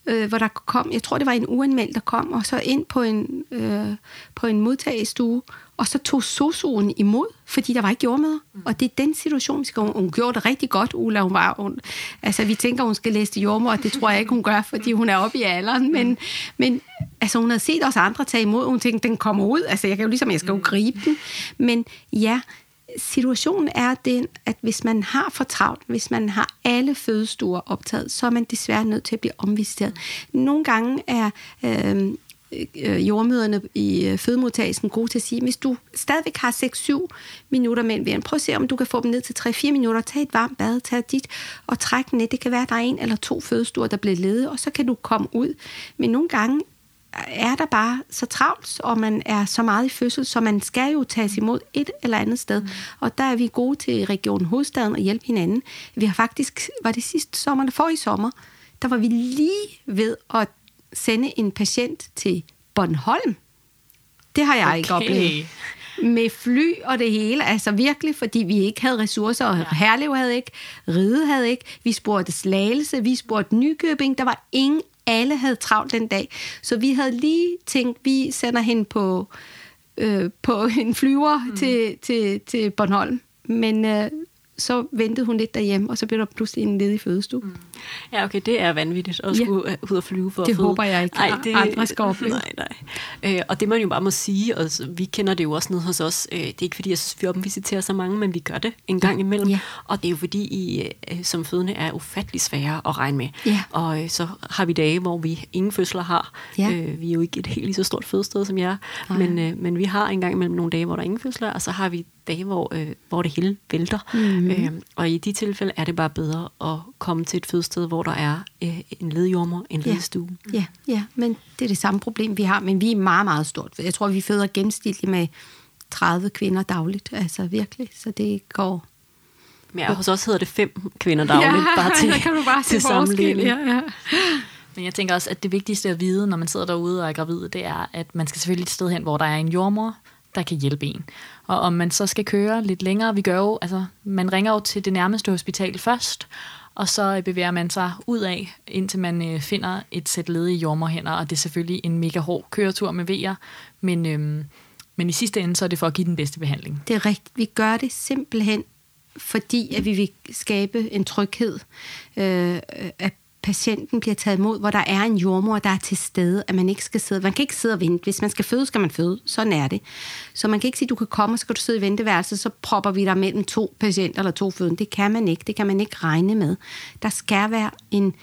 øh, hvor der kom, jeg tror det var en uanmeldt, der kom, og så ind på en, øh, på en modtagestue, Og så tog sosuen imod, fordi der var ikke jordmøder. Mm. Og det er den situation, vi skal... Hun, hun gjorde det rigtig godt, Ulla. Hun var, hun, altså, vi tænker, hun skal læse til jordmor, og det tror jeg ikke, hun gør, fordi hun er oppe i alderen. Men, men altså, hun havde set os andre tage imod, og hun tænkte, den kommer ud. Altså, jeg kan jo ligesom, jeg skal jo gribe den. Men ja, situationen er den, at hvis man har for travlt, hvis man har alle fødestuer optaget, så er man desværre nødt til at blive omvisiteret. Nogle gange er øhm, øh, jordmøderne i øh, fødemodtagelsen gode til at sige, hvis du stadigvæk har 6-7 minutter mellem vejren, prøv at se, om du kan få dem ned til 3-4 minutter, tag et varmt bad, tag dit og træk ned. Det kan være, at der er en eller to fødestuer, der bliver ledet, og så kan du komme ud. Men nogle gange er der bare så travlt, og man er så meget i fødsel, så man skal jo tages imod et eller andet sted. Mm. Og der er vi gode til Regionen Hovedstaden og hjælpe hinanden. Vi har faktisk, var det sidste sommer, der for i sommer, der var vi lige ved at sende en patient til Bornholm. Det har jeg okay. ikke oplevet. Med fly og det hele, altså virkelig, fordi vi ikke havde ressourcer, og ja. Herlev havde ikke, Ride havde ikke, vi spurgte Slagelse, vi spurgte Nykøbing, der var ingen, alle havde travlt den dag. Så vi havde lige tænkt, vi sender hende på, øh, på en flyver mm. til, til, til Bornholm. Men øh, så ventede hun lidt derhjemme, og så blev der pludselig en ledig fødestue. Mm. Ja, okay, det er vanvittigt at skulle ja. ud og flyve for det at føde. håber jeg ikke, Ej, det, andre skal opleve. Nej, nej. Øh, og det man jo bare må sige, og vi kender det jo også ned hos os, øh, det er ikke fordi, jeg synes, vi opvisiterer så mange, men vi gør det en gang imellem. Ja. Og det er jo fordi, I øh, som fødende er ufattelig svære at regne med. Ja. Og øh, så har vi dage, hvor vi ingen fødsler har. Ja. Øh, vi er jo ikke et helt lige så stort fødested som jer, men, øh, men vi har en gang imellem nogle dage, hvor der er ingen fødsler, og så har vi dage, hvor, øh, hvor det hele vælter. Mm-hmm. Øh, og i de tilfælde er det bare bedre at komme til et fødested, hvor der er øh, en ledjormer, en ledestue. Ja, ja, men det er det samme problem, vi har, men vi er meget, meget stort. Jeg tror, vi føder gennemsnitligt med 30 kvinder dagligt, altså virkelig, så det går... Men ja, hos os hedder det fem kvinder dagligt, ja, bare til, kan du bare til sammenligning. Ja, ja. Men jeg tænker også, at det vigtigste at vide, når man sidder derude og er gravid, det er, at man skal selvfølgelig et sted hen, hvor der er en jordmor, der kan hjælpe en. Og om man så skal køre lidt længere, vi gør jo, altså man ringer jo til det nærmeste hospital først, og så bevæger man sig ud af, indtil man øh, finder et sæt ledige jordmorhænder, og det er selvfølgelig en mega hård køretur med vejer, men, øhm, men i sidste ende, så er det for at give den bedste behandling. Det er rigtigt. Vi gør det simpelthen, fordi at vi vil skabe en tryghed, øh, at patienten bliver taget imod, hvor der er en jordmor, der er til stede, at man ikke skal sidde. Man kan ikke sidde og vente. Hvis man skal føde, skal man føde. Sådan er det. Så man kan ikke sige, du kan komme, og så kan du sidde i venteværelset, så propper vi dig mellem to patienter eller to fødende. Det kan man ikke. Det kan man ikke regne med. Der skal være en,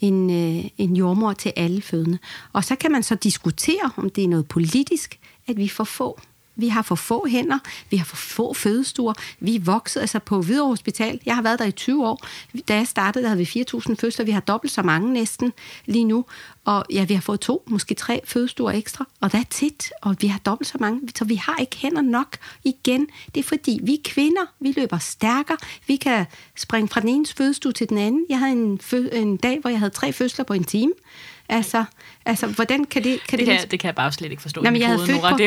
en, øh, en jordmor til alle fødende. Og så kan man så diskutere, om det er noget politisk, at vi får få vi har for få hænder, vi har for få fødestuer, vi er vokset altså på Hvidovre Hospital. Jeg har været der i 20 år. Da jeg startede, der havde vi 4.000 fødsler. Vi har dobbelt så mange næsten lige nu. Og ja, vi har fået to, måske tre fødestuer ekstra, og der er tit, og vi har dobbelt så mange, så vi har ikke hænder nok igen. Det er fordi, vi kvinder, vi løber stærkere, vi kan springe fra den ene fødestue til den anden. Jeg havde en, fø- en dag, hvor jeg havde tre fødsler på en time. Altså, altså hvordan kan det... Kan det, det, kan, det kan jeg bare slet ikke forstå. Jamen, jeg, havde født på,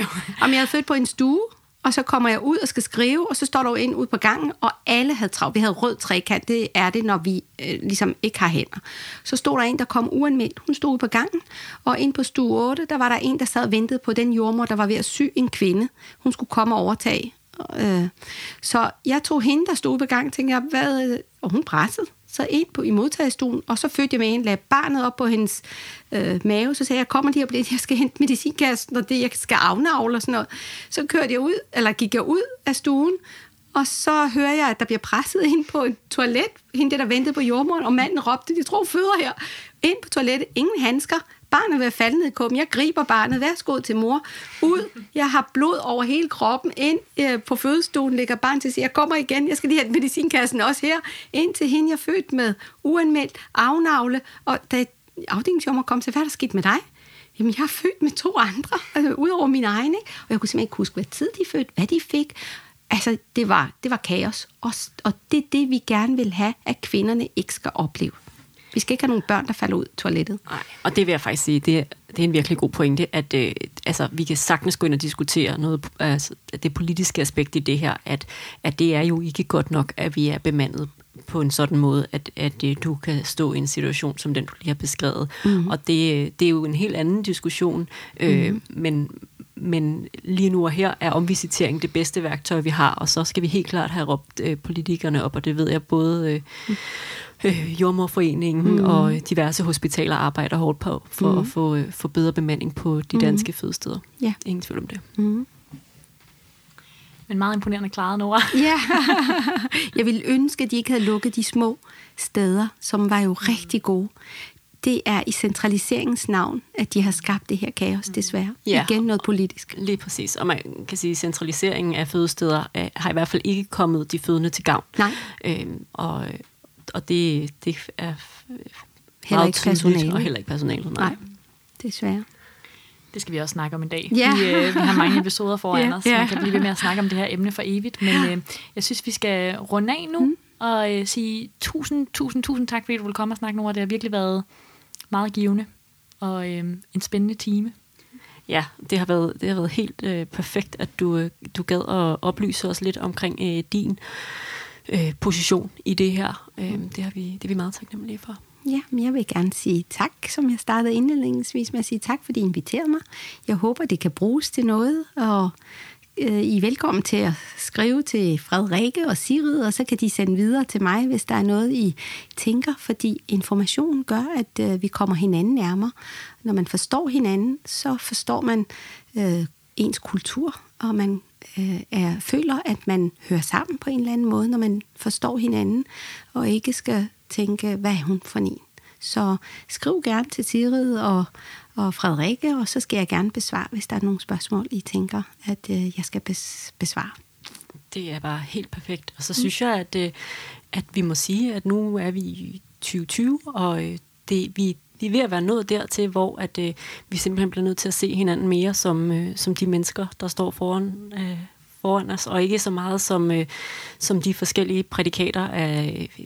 jamen, jeg havde født på en stue, og så kommer jeg ud og skal skrive, og så står der jo en ud på gangen, og alle havde travlt. Vi havde rød trekant, det er det, når vi øh, ligesom ikke har hænder. Så stod der en, der kom uanmeldt. Hun stod ude på gangen, og ind på stue 8, der var der en, der sad og ventede på den jordmor, der var ved at sy en kvinde. Hun skulle komme og overtage. Øh, så jeg tog hende, der stod på gangen, og tænkte, hvad, og hun pressede så ind på, i modtagestuen, og så fødte jeg med en, lagde barnet op på hendes øh, mave, så sagde jeg, jeg kommer lige op lidt, jeg skal hente medicinkassen, og det, jeg skal afnavle og sådan noget. Så kørte jeg ud, eller gik jeg ud af stuen, og så hører jeg, at der bliver presset ind på et toilet, hende der der ventede på jordmoren, og manden råbte, de tror føder her, ind på toilettet, ingen handsker, barnet vil falde ned i kummen, jeg griber barnet, værsgo til mor, ud, jeg har blod over hele kroppen, ind øh, på fødestolen ligger barnet til sig, jeg kommer igen, jeg skal lige have medicinkassen også her, ind til hende, jeg er født med. Uanmeldt. Afnavle, og da afdelingsjommer kom til, hvad er der sket med dig? Jamen, jeg er født med to andre, altså, ud over min egen, ikke? og jeg kunne simpelthen ikke huske, hvad tid de fødte, hvad de fik. Altså, det var, det var kaos, og, og det er det, vi gerne vil have, at kvinderne ikke skal opleve. Vi skal ikke have nogle børn, der falder ud toilettet. Nej, og det vil jeg faktisk sige, det er, det er en virkelig god pointe, at øh, altså, vi kan sagtens gå ind og diskutere noget, altså, det politiske aspekt i det her, at, at det er jo ikke godt nok, at vi er bemandet på en sådan måde, at, at øh, du kan stå i en situation, som den, du lige har beskrevet. Mm. Og det, det er jo en helt anden diskussion, øh, mm. men, men lige nu og her er omvisitering det bedste værktøj, vi har, og så skal vi helt klart have råbt øh, politikerne op, og det ved jeg både øh, øh, Jordmorforeningen mm. og diverse hospitaler arbejder hårdt på, for mm. at få, øh, få bedre bemanding på de danske mm. fødesteder. Ja. Ingen tvivl om det. Mm. Men meget imponerende klaret, Nora. Ja, jeg ville ønske, at de ikke havde lukket de små steder, som var jo rigtig gode. Det er i centraliseringens navn, at de har skabt det her kaos, desværre. Ja. Igen noget politisk. Lige præcis. Og man kan sige, at centraliseringen af fødesteder øh, har i hvert fald ikke kommet de fødende til gavn. Nej. Øhm, og, og det, det er Heller ikke personalet. Og heller ikke personalet, nej. Nej, desværre. Det skal vi også snakke om i dag. Ja. Vi, øh, vi har mange episoder foran Ja. os, så man kan blive ved med at snakke om det her emne for evigt. Men øh, jeg synes, vi skal runde af nu mm. og øh, sige tusind, tusind, tusind tak, fordi du vil komme og snakke, Nora. Det har virkelig været meget givende og øh, en spændende time. Ja, det har været, det har været helt øh, perfekt, at du, øh, du gad at oplyse os lidt omkring øh, din øh, position i det her. Øh, det, har vi, det er vi meget taknemmelige for. Ja, men jeg vil gerne sige tak, som jeg startede indledningsvis med at sige tak, fordi I inviterede mig. Jeg håber, det kan bruges til noget, og øh, I er velkommen til at skrive til Frederikke og Sigrid, og så kan de sende videre til mig, hvis der er noget, I tænker, fordi information gør, at øh, vi kommer hinanden nærmere. Når man forstår hinanden, så forstår man øh, ens kultur, og man øh, er, føler, at man hører sammen på en eller anden måde, når man forstår hinanden, og ikke skal tænke, hvad er hun for en? Så skriv gerne til Sigrid og, og Frederikke, og så skal jeg gerne besvare, hvis der er nogle spørgsmål, I tænker, at øh, jeg skal bes- besvare. Det er bare helt perfekt. Og så synes jeg, at, øh, at vi må sige, at nu er vi i 2020, og øh, det, vi, vi er ved at være nået dertil, hvor at, øh, vi simpelthen bliver nødt til at se hinanden mere som, øh, som de mennesker, der står foran, øh, foran os, og ikke så meget som, øh, som de forskellige prædikater af øh,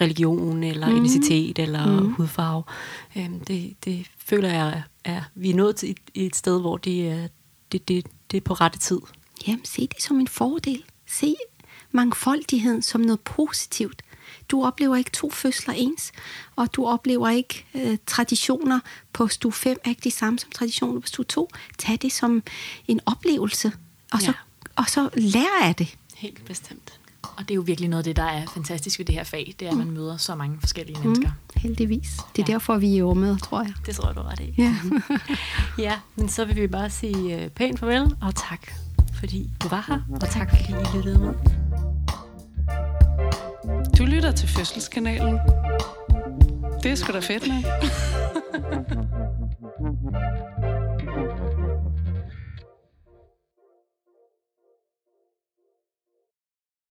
religion, eller mm. etnicitet, eller mm. hudfarve. Øh, det, det føler jeg, er, vi er nået til et, et sted, hvor det er, det, det, det er på rette tid. Jamen, se det som en fordel. Se mangfoldigheden som noget positivt. Du oplever ikke to fødsler ens, og du oplever ikke øh, traditioner på stue 5 er ikke de samme som traditioner på stue 2. Tag det som en oplevelse, og så, Ja. og så lær af det. Helt bestemt. Og det er jo virkelig noget af det, der er fantastisk ved det her fag, det er, at man møder så mange forskellige mennesker. Heldigvis. Det er Ja. derfor, vi er jordmøder, tror jeg. Det tror jeg, du ret i. Ja. Ja, men så vil vi bare sige øh, pænt farvel, og tak fordi du var her, og tak fordi I lyttede med. Du lytter til Fødselskanalen. Det er sgu da fedt nok.